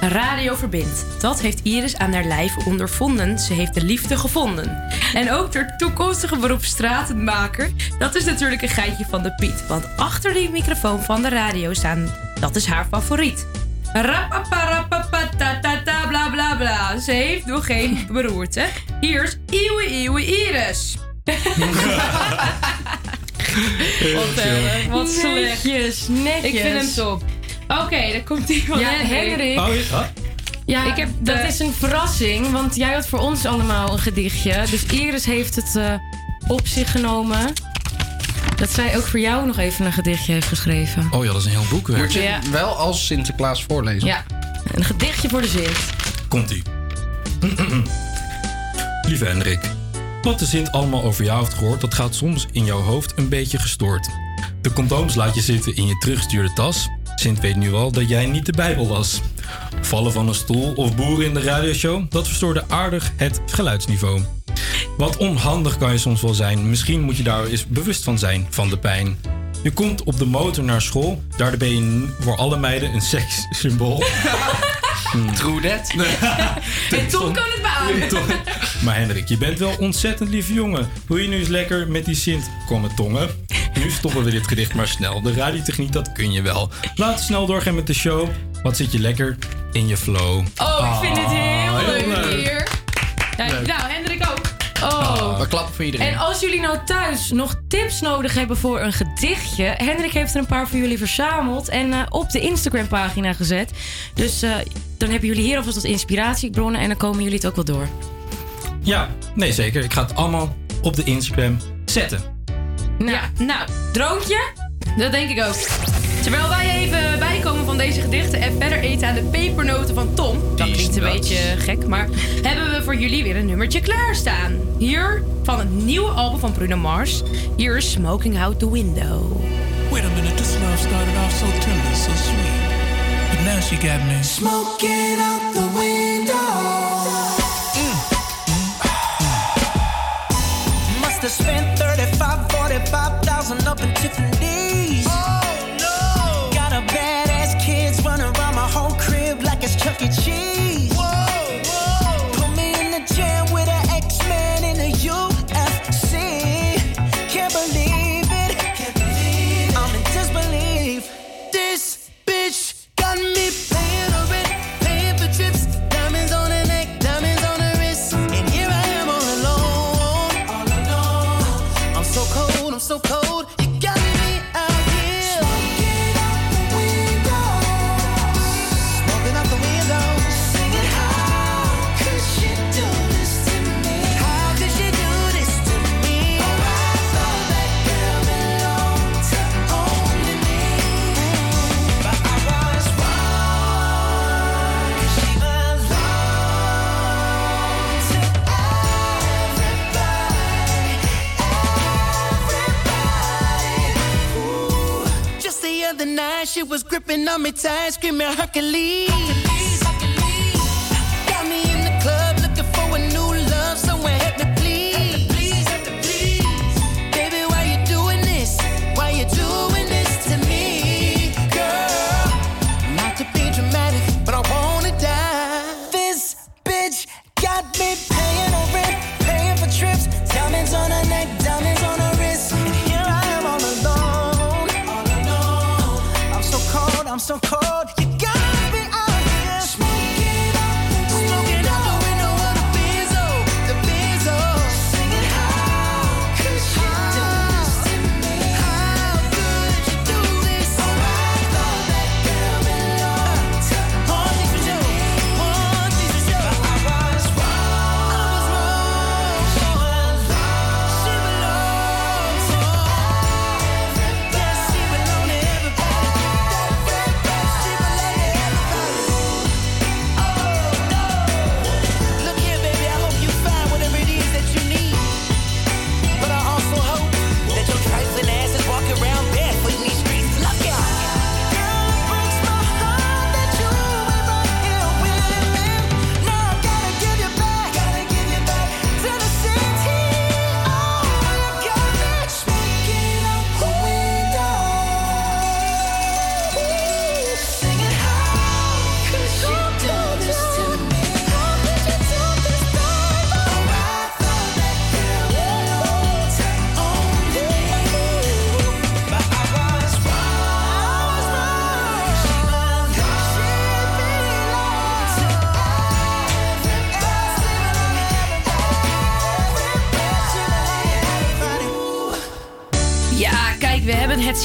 Radio verbindt. Dat heeft Iris aan haar lijf ondervonden. Ze heeft de liefde gevonden. En ook de toekomstige beroep stratenmaker. Dat is natuurlijk een geitje van de Piet. Want achter die microfoon van de radio staan, dat is haar favoriet. Rapaparapapatatata bla bla bla. Ze heeft nog geen beroerte. Hier is Iwe Iwe Iris. Wat, eh, wat slecht. Netjes, netjes. Ik vind hem top. Oké, dan komt hij van Ja, Henrik. Henrik. Oh, ja. Ja, Ik heb dat is een verrassing, want jij had voor ons allemaal een gedichtje. Dus Iris heeft het eh, op zich genomen. Dat zij ook voor jou nog even een gedichtje heeft geschreven. Oh ja, dat is een heel boekwerk. Moet je Ja. wel als Sinterklaas voorlezen. Ja, een gedichtje voor de zin. Komt-ie. Lieve Hendrik. Wat de Sint allemaal over jou heeft gehoord, dat gaat soms in jouw hoofd een beetje gestoord. De condooms laat je zitten in je terugstuurde tas. Sint weet nu al dat jij niet de Bijbel was. Vallen van een stoel of boeren in de radioshow, dat verstoorde aardig het geluidsniveau. Wat onhandig kan je soms wel zijn. Misschien moet je daar eens bewust van zijn, van de pijn. Je komt op de motor naar school, daar ben je voor alle meiden een sekssymbool. Hmm. True that. En Tom kan het beamen. Maar Hendrik, je bent wel ontzettend lieve jongen. Wil je nu eens lekker met die Sint komen tongen? Nu stoppen we dit gedicht maar snel. De radiotechniek, dat kun je wel. Laten we snel doorgaan met de show. Wat zit je lekker in je flow. Oh, ik vind het heel Ah, leuk leuk. hier. Ja, nou, Hendrik ook. Oh. We klappen voor iedereen. En als jullie nou thuis nog tips nodig hebben voor een gedichtje... Hendrik heeft er een paar voor jullie verzameld en eh, op de Instagram-pagina gezet. Dus eh, dan hebben jullie hier alvast wat inspiratiebronnen en dan komen jullie het ook wel door. Ja, nee zeker. Ik ga het allemaal op de Instagram zetten. Nou, nou, droontje? Dat denk ik ook. Terwijl wij even bijkomen van deze gedichten en verder eten aan de pepernoten van Tom. Dat klinkt een beetje gek, maar hebben we voor jullie weer een nummertje klaarstaan. Hier van het nieuwe album van Bruno Mars. Hier is Smoking Out the Window. Wait a minute, this love started off so tender, so sweet. But now she got me smoking out the window. Must have spent me tight, screaming Hercules.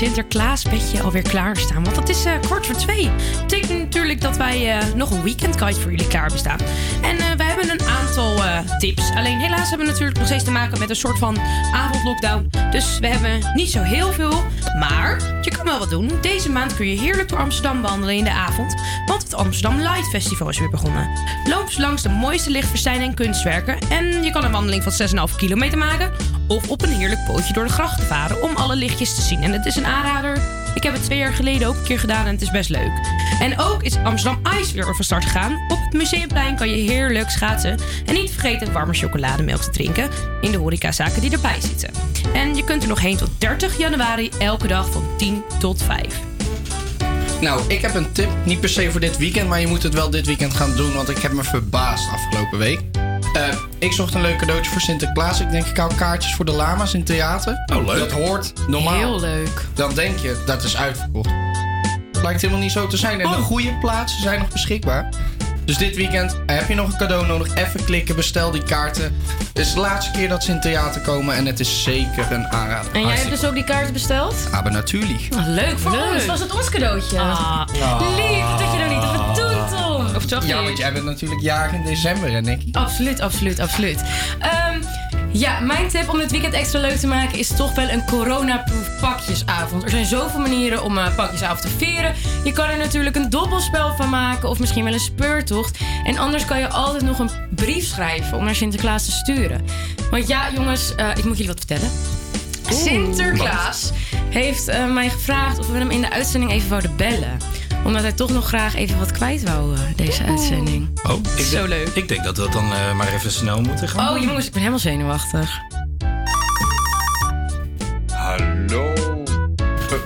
Sinterklaaspetje alweer klaarstaan. Want het is eh, kwart voor twee. Dat betekent natuurlijk dat wij eh, nog een weekendguide voor jullie klaar bestaan. En eh, wij hebben een aantal tips. Alleen helaas hebben we natuurlijk nog steeds te maken met een soort van avondlockdown. Dus we hebben niet zo heel veel. Maar je kan wel wat doen. Deze maand kun je heerlijk door Amsterdam wandelen in de avond. Want het Amsterdam Light Festival is weer begonnen. Loop langs de mooiste lichtverstijnen en kunstwerken. En je kan een wandeling van 6,5 kilometer maken. Of op een heerlijk pootje door de grachten varen om alle lichtjes te zien. En het is een aanrader. Ik heb het twee jaar geleden ook een keer gedaan en het is best leuk. En ook is Amsterdam Ice weer van start gegaan. Op het Museumplein kan je heerlijk schaatsen. En niet vergeten warme chocolademelk te drinken in de horecazaken die erbij zitten. En je kunt er nog heen tot 30 januari elke dag van 10 tot 5. Nou, ik heb een tip. Niet per se voor dit weekend, maar je moet het wel dit weekend gaan doen. Want ik heb me verbaasd afgelopen week. Eh, ik zocht een leuk cadeautje voor Sinterklaas. Ik denk, ik hou kaartjes voor de lama's in het theater. Oh, leuk. Dat hoort normaal. Heel leuk. Dan denk je, dat is uitverkocht. blijkt helemaal niet zo te zijn. En Oh. de goede plaatsen zijn nog beschikbaar. Dus dit weekend heb je nog een cadeau nodig. Even klikken, bestel die kaarten. Het is de laatste keer dat ze in het theater komen en het is zeker een aanrader. En jij hebt dus ook die kaarten besteld? Aber natuurlijk. Ah, leuk voor Leuk. ons. Was het ons cadeautje? Ja. Lief dat je er niet toch Ja, want jij bent natuurlijk jarig in december, hè, Nicky? Absoluut, absoluut, absoluut. Ehm, ja, mijn tip om dit weekend extra leuk te maken is toch wel een coronaproof pakjesavond. Er zijn zoveel manieren om eh, pakjesavond te vieren. Je kan er natuurlijk een dobbelspel van maken of misschien wel een speurtocht. En anders kan je altijd nog een brief schrijven om naar Sinterklaas te sturen. Want ja, jongens, eh, ik moet jullie wat vertellen. Sinterklaas heeft eh, mij gevraagd of we hem in de uitzending even wouden bellen. Omdat hij toch nog graag even wat kwijt wou, eh, deze uitzending. Oh, ik Zo denk, leuk. Ik denk dat we dan eh, maar even snel moeten gaan. Oh jongens, ik ben helemaal zenuwachtig. Hallo.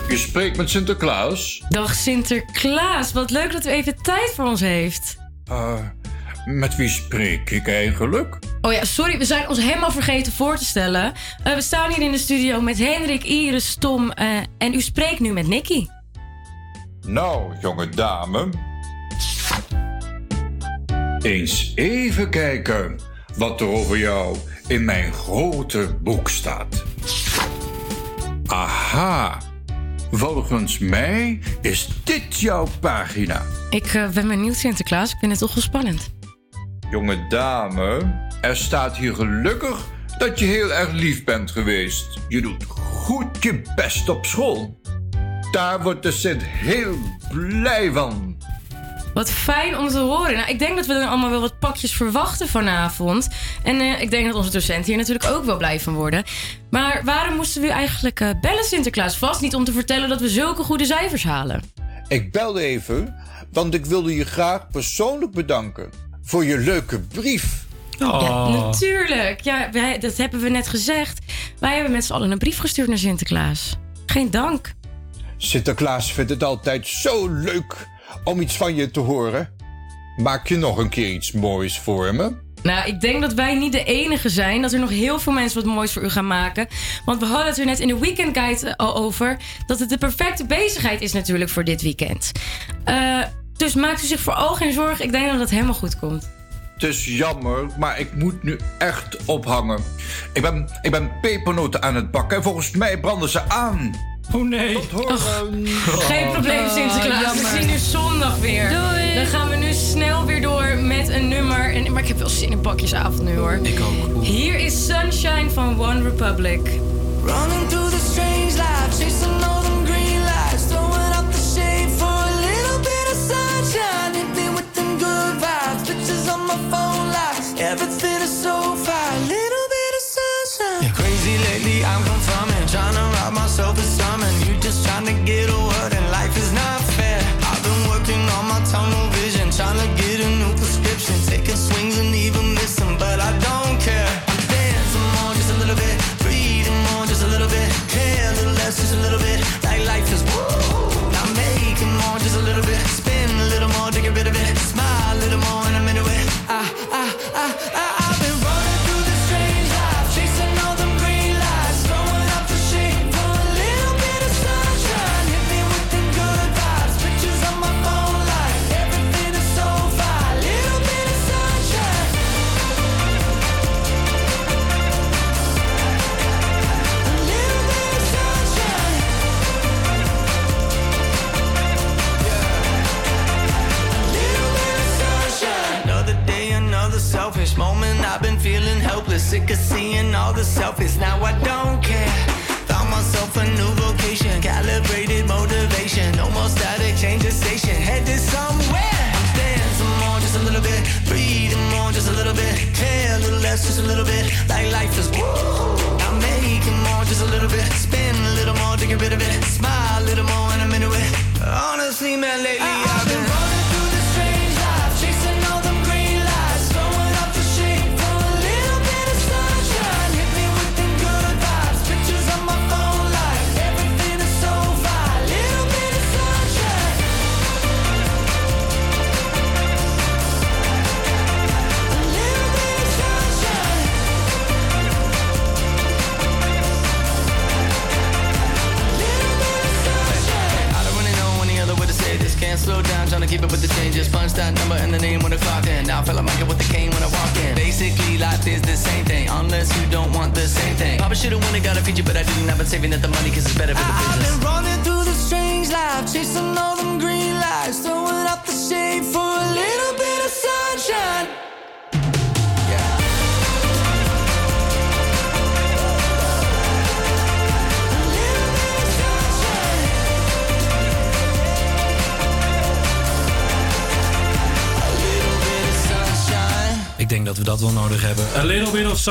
Je spreekt met Sinterklaas. Dag Sinterklaas, wat leuk dat u even tijd voor ons heeft. Eh, met wie spreek ik eigenlijk? Oh ja, sorry, we zijn ons helemaal vergeten voor te stellen. Eh, we staan hier in de studio met Hendrik, Iris, Tom eh, en u spreekt nu met Nicky. Nou, jonge dame. Eens even kijken wat er over jou in mijn grote boek staat. Aha. Volgens mij is dit jouw pagina. Ik eh, ben benieuwd Sinterklaas, ik vind het toch wel spannend. Jonge dame, er staat hier gelukkig dat je heel erg lief bent geweest. Je doet goed je best op school. Daar wordt de Sint heel blij van. Wat fijn om te horen. Nou, ik denk dat we dan allemaal wel wat pakjes verwachten vanavond. En eh, ik denk dat onze docenten hier natuurlijk ook wel blij van worden. Maar waarom moesten we u eigenlijk eh, bellen Sinterklaas? Vast niet om te vertellen dat we zulke goede cijfers halen. Ik belde even, want ik wilde je graag persoonlijk bedanken voor je leuke brief. Ja, natuurlijk. Ja, wij, dat hebben we net gezegd. Wij hebben met z'n allen een brief gestuurd naar Sinterklaas. Geen dank. Sinterklaas vindt het altijd zo leuk om iets van je te horen. Maak je nog een keer iets moois voor me? Nou, ik denk dat wij niet de enige zijn. Dat er nog heel veel mensen wat moois voor u gaan maken. Want we hadden het er net in de Weekend Guide eh, al over. Dat het de perfecte bezigheid is natuurlijk voor dit weekend. Eh, dus maakt u zich vooral geen zorgen. Ik denk dat het helemaal goed komt. Het is jammer, maar ik moet nu echt ophangen. Ik ben, ik ben pepernoten aan het bakken en volgens mij branden ze aan. Oh nee. Geen probleem, Sinterklaas. we zien u zondag weer. Doei. Dan gaan we nu snel weer door met een nummer. En, maar ik heb wel zin in pakjesavond nu hoor. Ik ook. Hier is Sunshine van One Republic. Running through the strange life, chasing all them green lights, throwing up the shade for a little bit of sunshine. Hit me with them good vibes, pictures on my phone lights. Everything is so fine, little bit of sunshine. Crazy lately, I'm confirming, trying to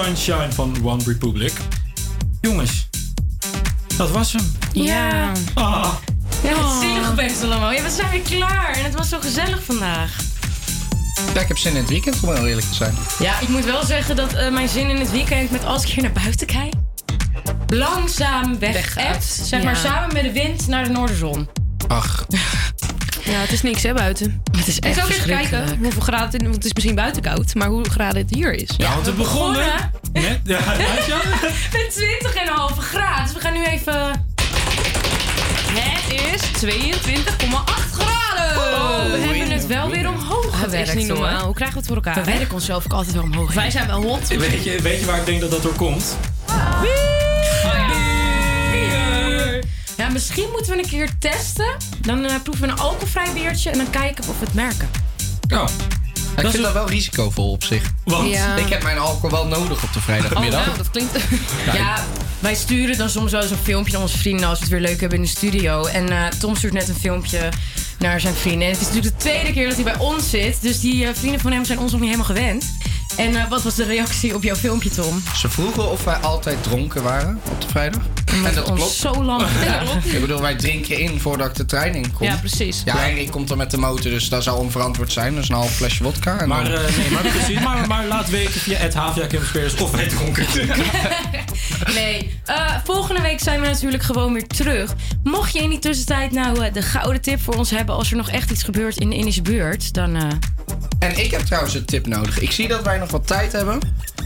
Sunshine van One Republic. Jongens, dat was hem. Ja. Ah. Ja, het zielig best allemaal. Ja, we zijn weer klaar. En het was zo gezellig vandaag. Ja, ik heb zin in het weekend, om heel eerlijk te zijn. Ja, ik moet wel zeggen dat eh, mijn zin in het weekend, met als ik hier naar buiten kijk, langzaam weg Weggaat. Zeg maar samen met de wind naar de noorderzon. Ja, het is niks hè, buiten. Het is Ik echt zou even kijken verschrikkelijk. hoeveel graden het, want het is misschien buiten koud, maar hoe graden het hier is. Ja, want we begonnen met... Ja? Met 20,5 graden. Dus we gaan nu even... Het is 22,8 graden. Oh, we hebben het wel weer omhoog Dat gewerkt. is niet normaal. Hoe krijgen we het voor elkaar? We werken onszelf ook altijd wel omhoog. Wij zijn wel hot. Weet je, weet je waar ik denk dat dat door komt? Ja, misschien moeten we een keer testen. Dan eh, proeven we een alcoholvrij biertje en dan kijken of we het merken. Oh. ik vind dat wel risicovol op zich. Want? Ja. Ik heb mijn alcohol wel nodig op de vrijdagmiddag. Oh, nou, dat klinkt... Ja, wij sturen dan soms wel eens een filmpje naar onze vrienden als we het weer leuk hebben in de studio. En eh, Tom stuurt net een filmpje naar zijn vrienden. En het is natuurlijk de tweede keer dat hij bij ons zit. Dus die eh, vrienden van hem zijn ons nog niet helemaal gewend. En eh, wat was de reactie op jouw filmpje, Tom? Ze vroegen of wij altijd dronken waren op de vrijdag. En dat klopt. zo lang. Ik bedoel, wij drinken in voordat ik de trein in kom. Ja, precies. Ja, Henry komt er met de motor, dus dat zou onverantwoord zijn. Dus een half flesje wodka. En Maar, dan- eh, nee, maar precies. Maar, maar laat weten via het Havia Campus of wij dronken. Nee, eh, volgende week zijn we natuurlijk gewoon weer terug. Mocht je in die tussentijd nou eh, de gouden tip voor ons hebben... als er nog echt iets gebeurt in de Indische buurt, dan... En ik heb trouwens een tip nodig. Ik zie dat wij nog wat tijd hebben.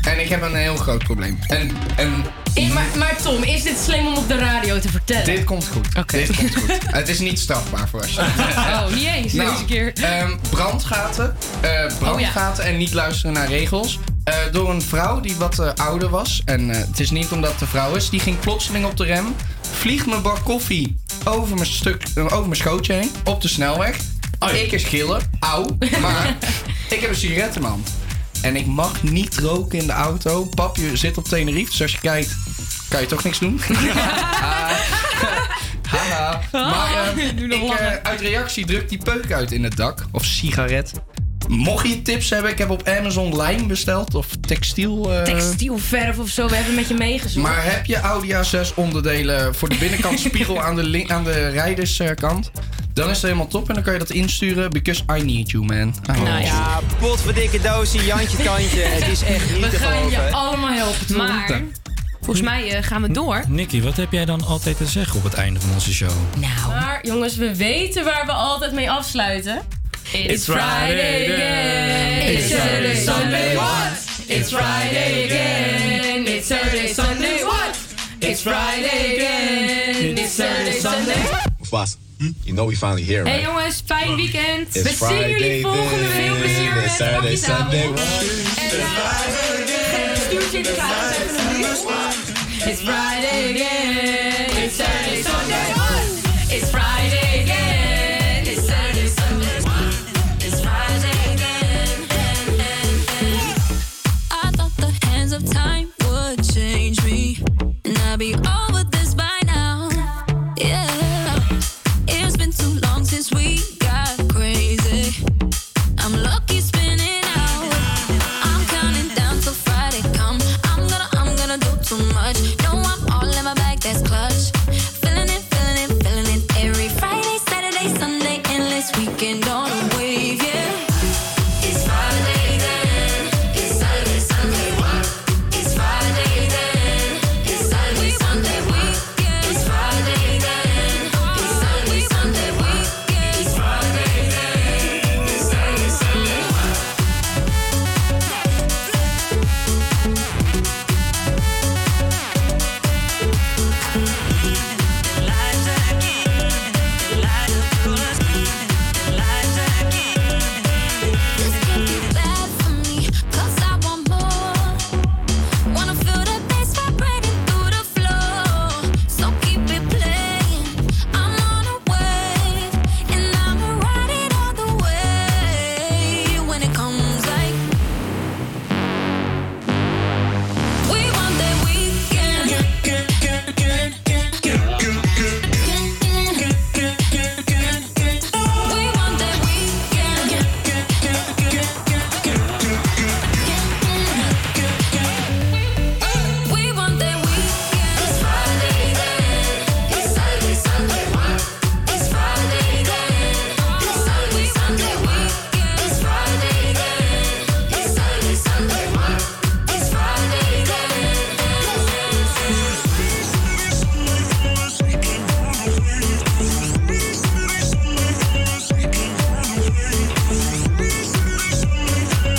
En ik heb een heel groot probleem. En, en maar, maar Tom, is dit slim om op de radio te vertellen? dit komt goed. Oké. Dit komt goed. Het is niet strafbaar voor als je. Oh, niet eens Nou, deze keer. ehm, brandgaten. Eh, brandgaten en niet luisteren naar regels. Eh, door een vrouw die wat eh, ouder was. En eh, het is niet omdat het een vrouw is. Die ging plotseling op de rem. Vliegt mijn bak koffie over mijn, stuk, over mijn schootje heen. Op de snelweg. Ik is gillen. Auw. Maar ik heb een sigaret in mijn hand. En ik mag niet roken in de auto. Pap, je zit op Tenerife. Dus als je kijkt, kan je toch niks doen. Haha. Maar eh, ik, eh, lachen. uit reactie drukt die peuk uit in het dak. Of sigaret. Mocht je tips hebben, ik heb op Amazon lijm besteld. Of textiel. eh, Textielverf of zo, we hebben met je meegezocht. Maar heb je Audi A6 onderdelen voor de binnenkant spiegel aan de, aan de rijderskant? Dan is het helemaal top en dan kan je dat insturen. Because I need you, man. I need you. Ja, potverdikke doosje, Jantje Tandje. Het is echt niet we te gaan je geloven. allemaal helpen. Maar volgens mij eh, gaan we door. Nicky, wat heb jij dan altijd te zeggen op het einde van onze show? Nou. Maar jongens, we weten waar we altijd mee afsluiten. It's Friday again. It's Saturday, Sunday, what? It's Friday again. It's Saturday, Sunday, what? It's Friday again. It's Saturday, Sunday. Boss, you know we finally here, Hey jongens, fijn weekend. It's we zien jullie Friday volgende week then. weer met It's Saturday, Pakjes Sunday. Avond. En uh, stuurt je in de kaart even. It's Friday again. be all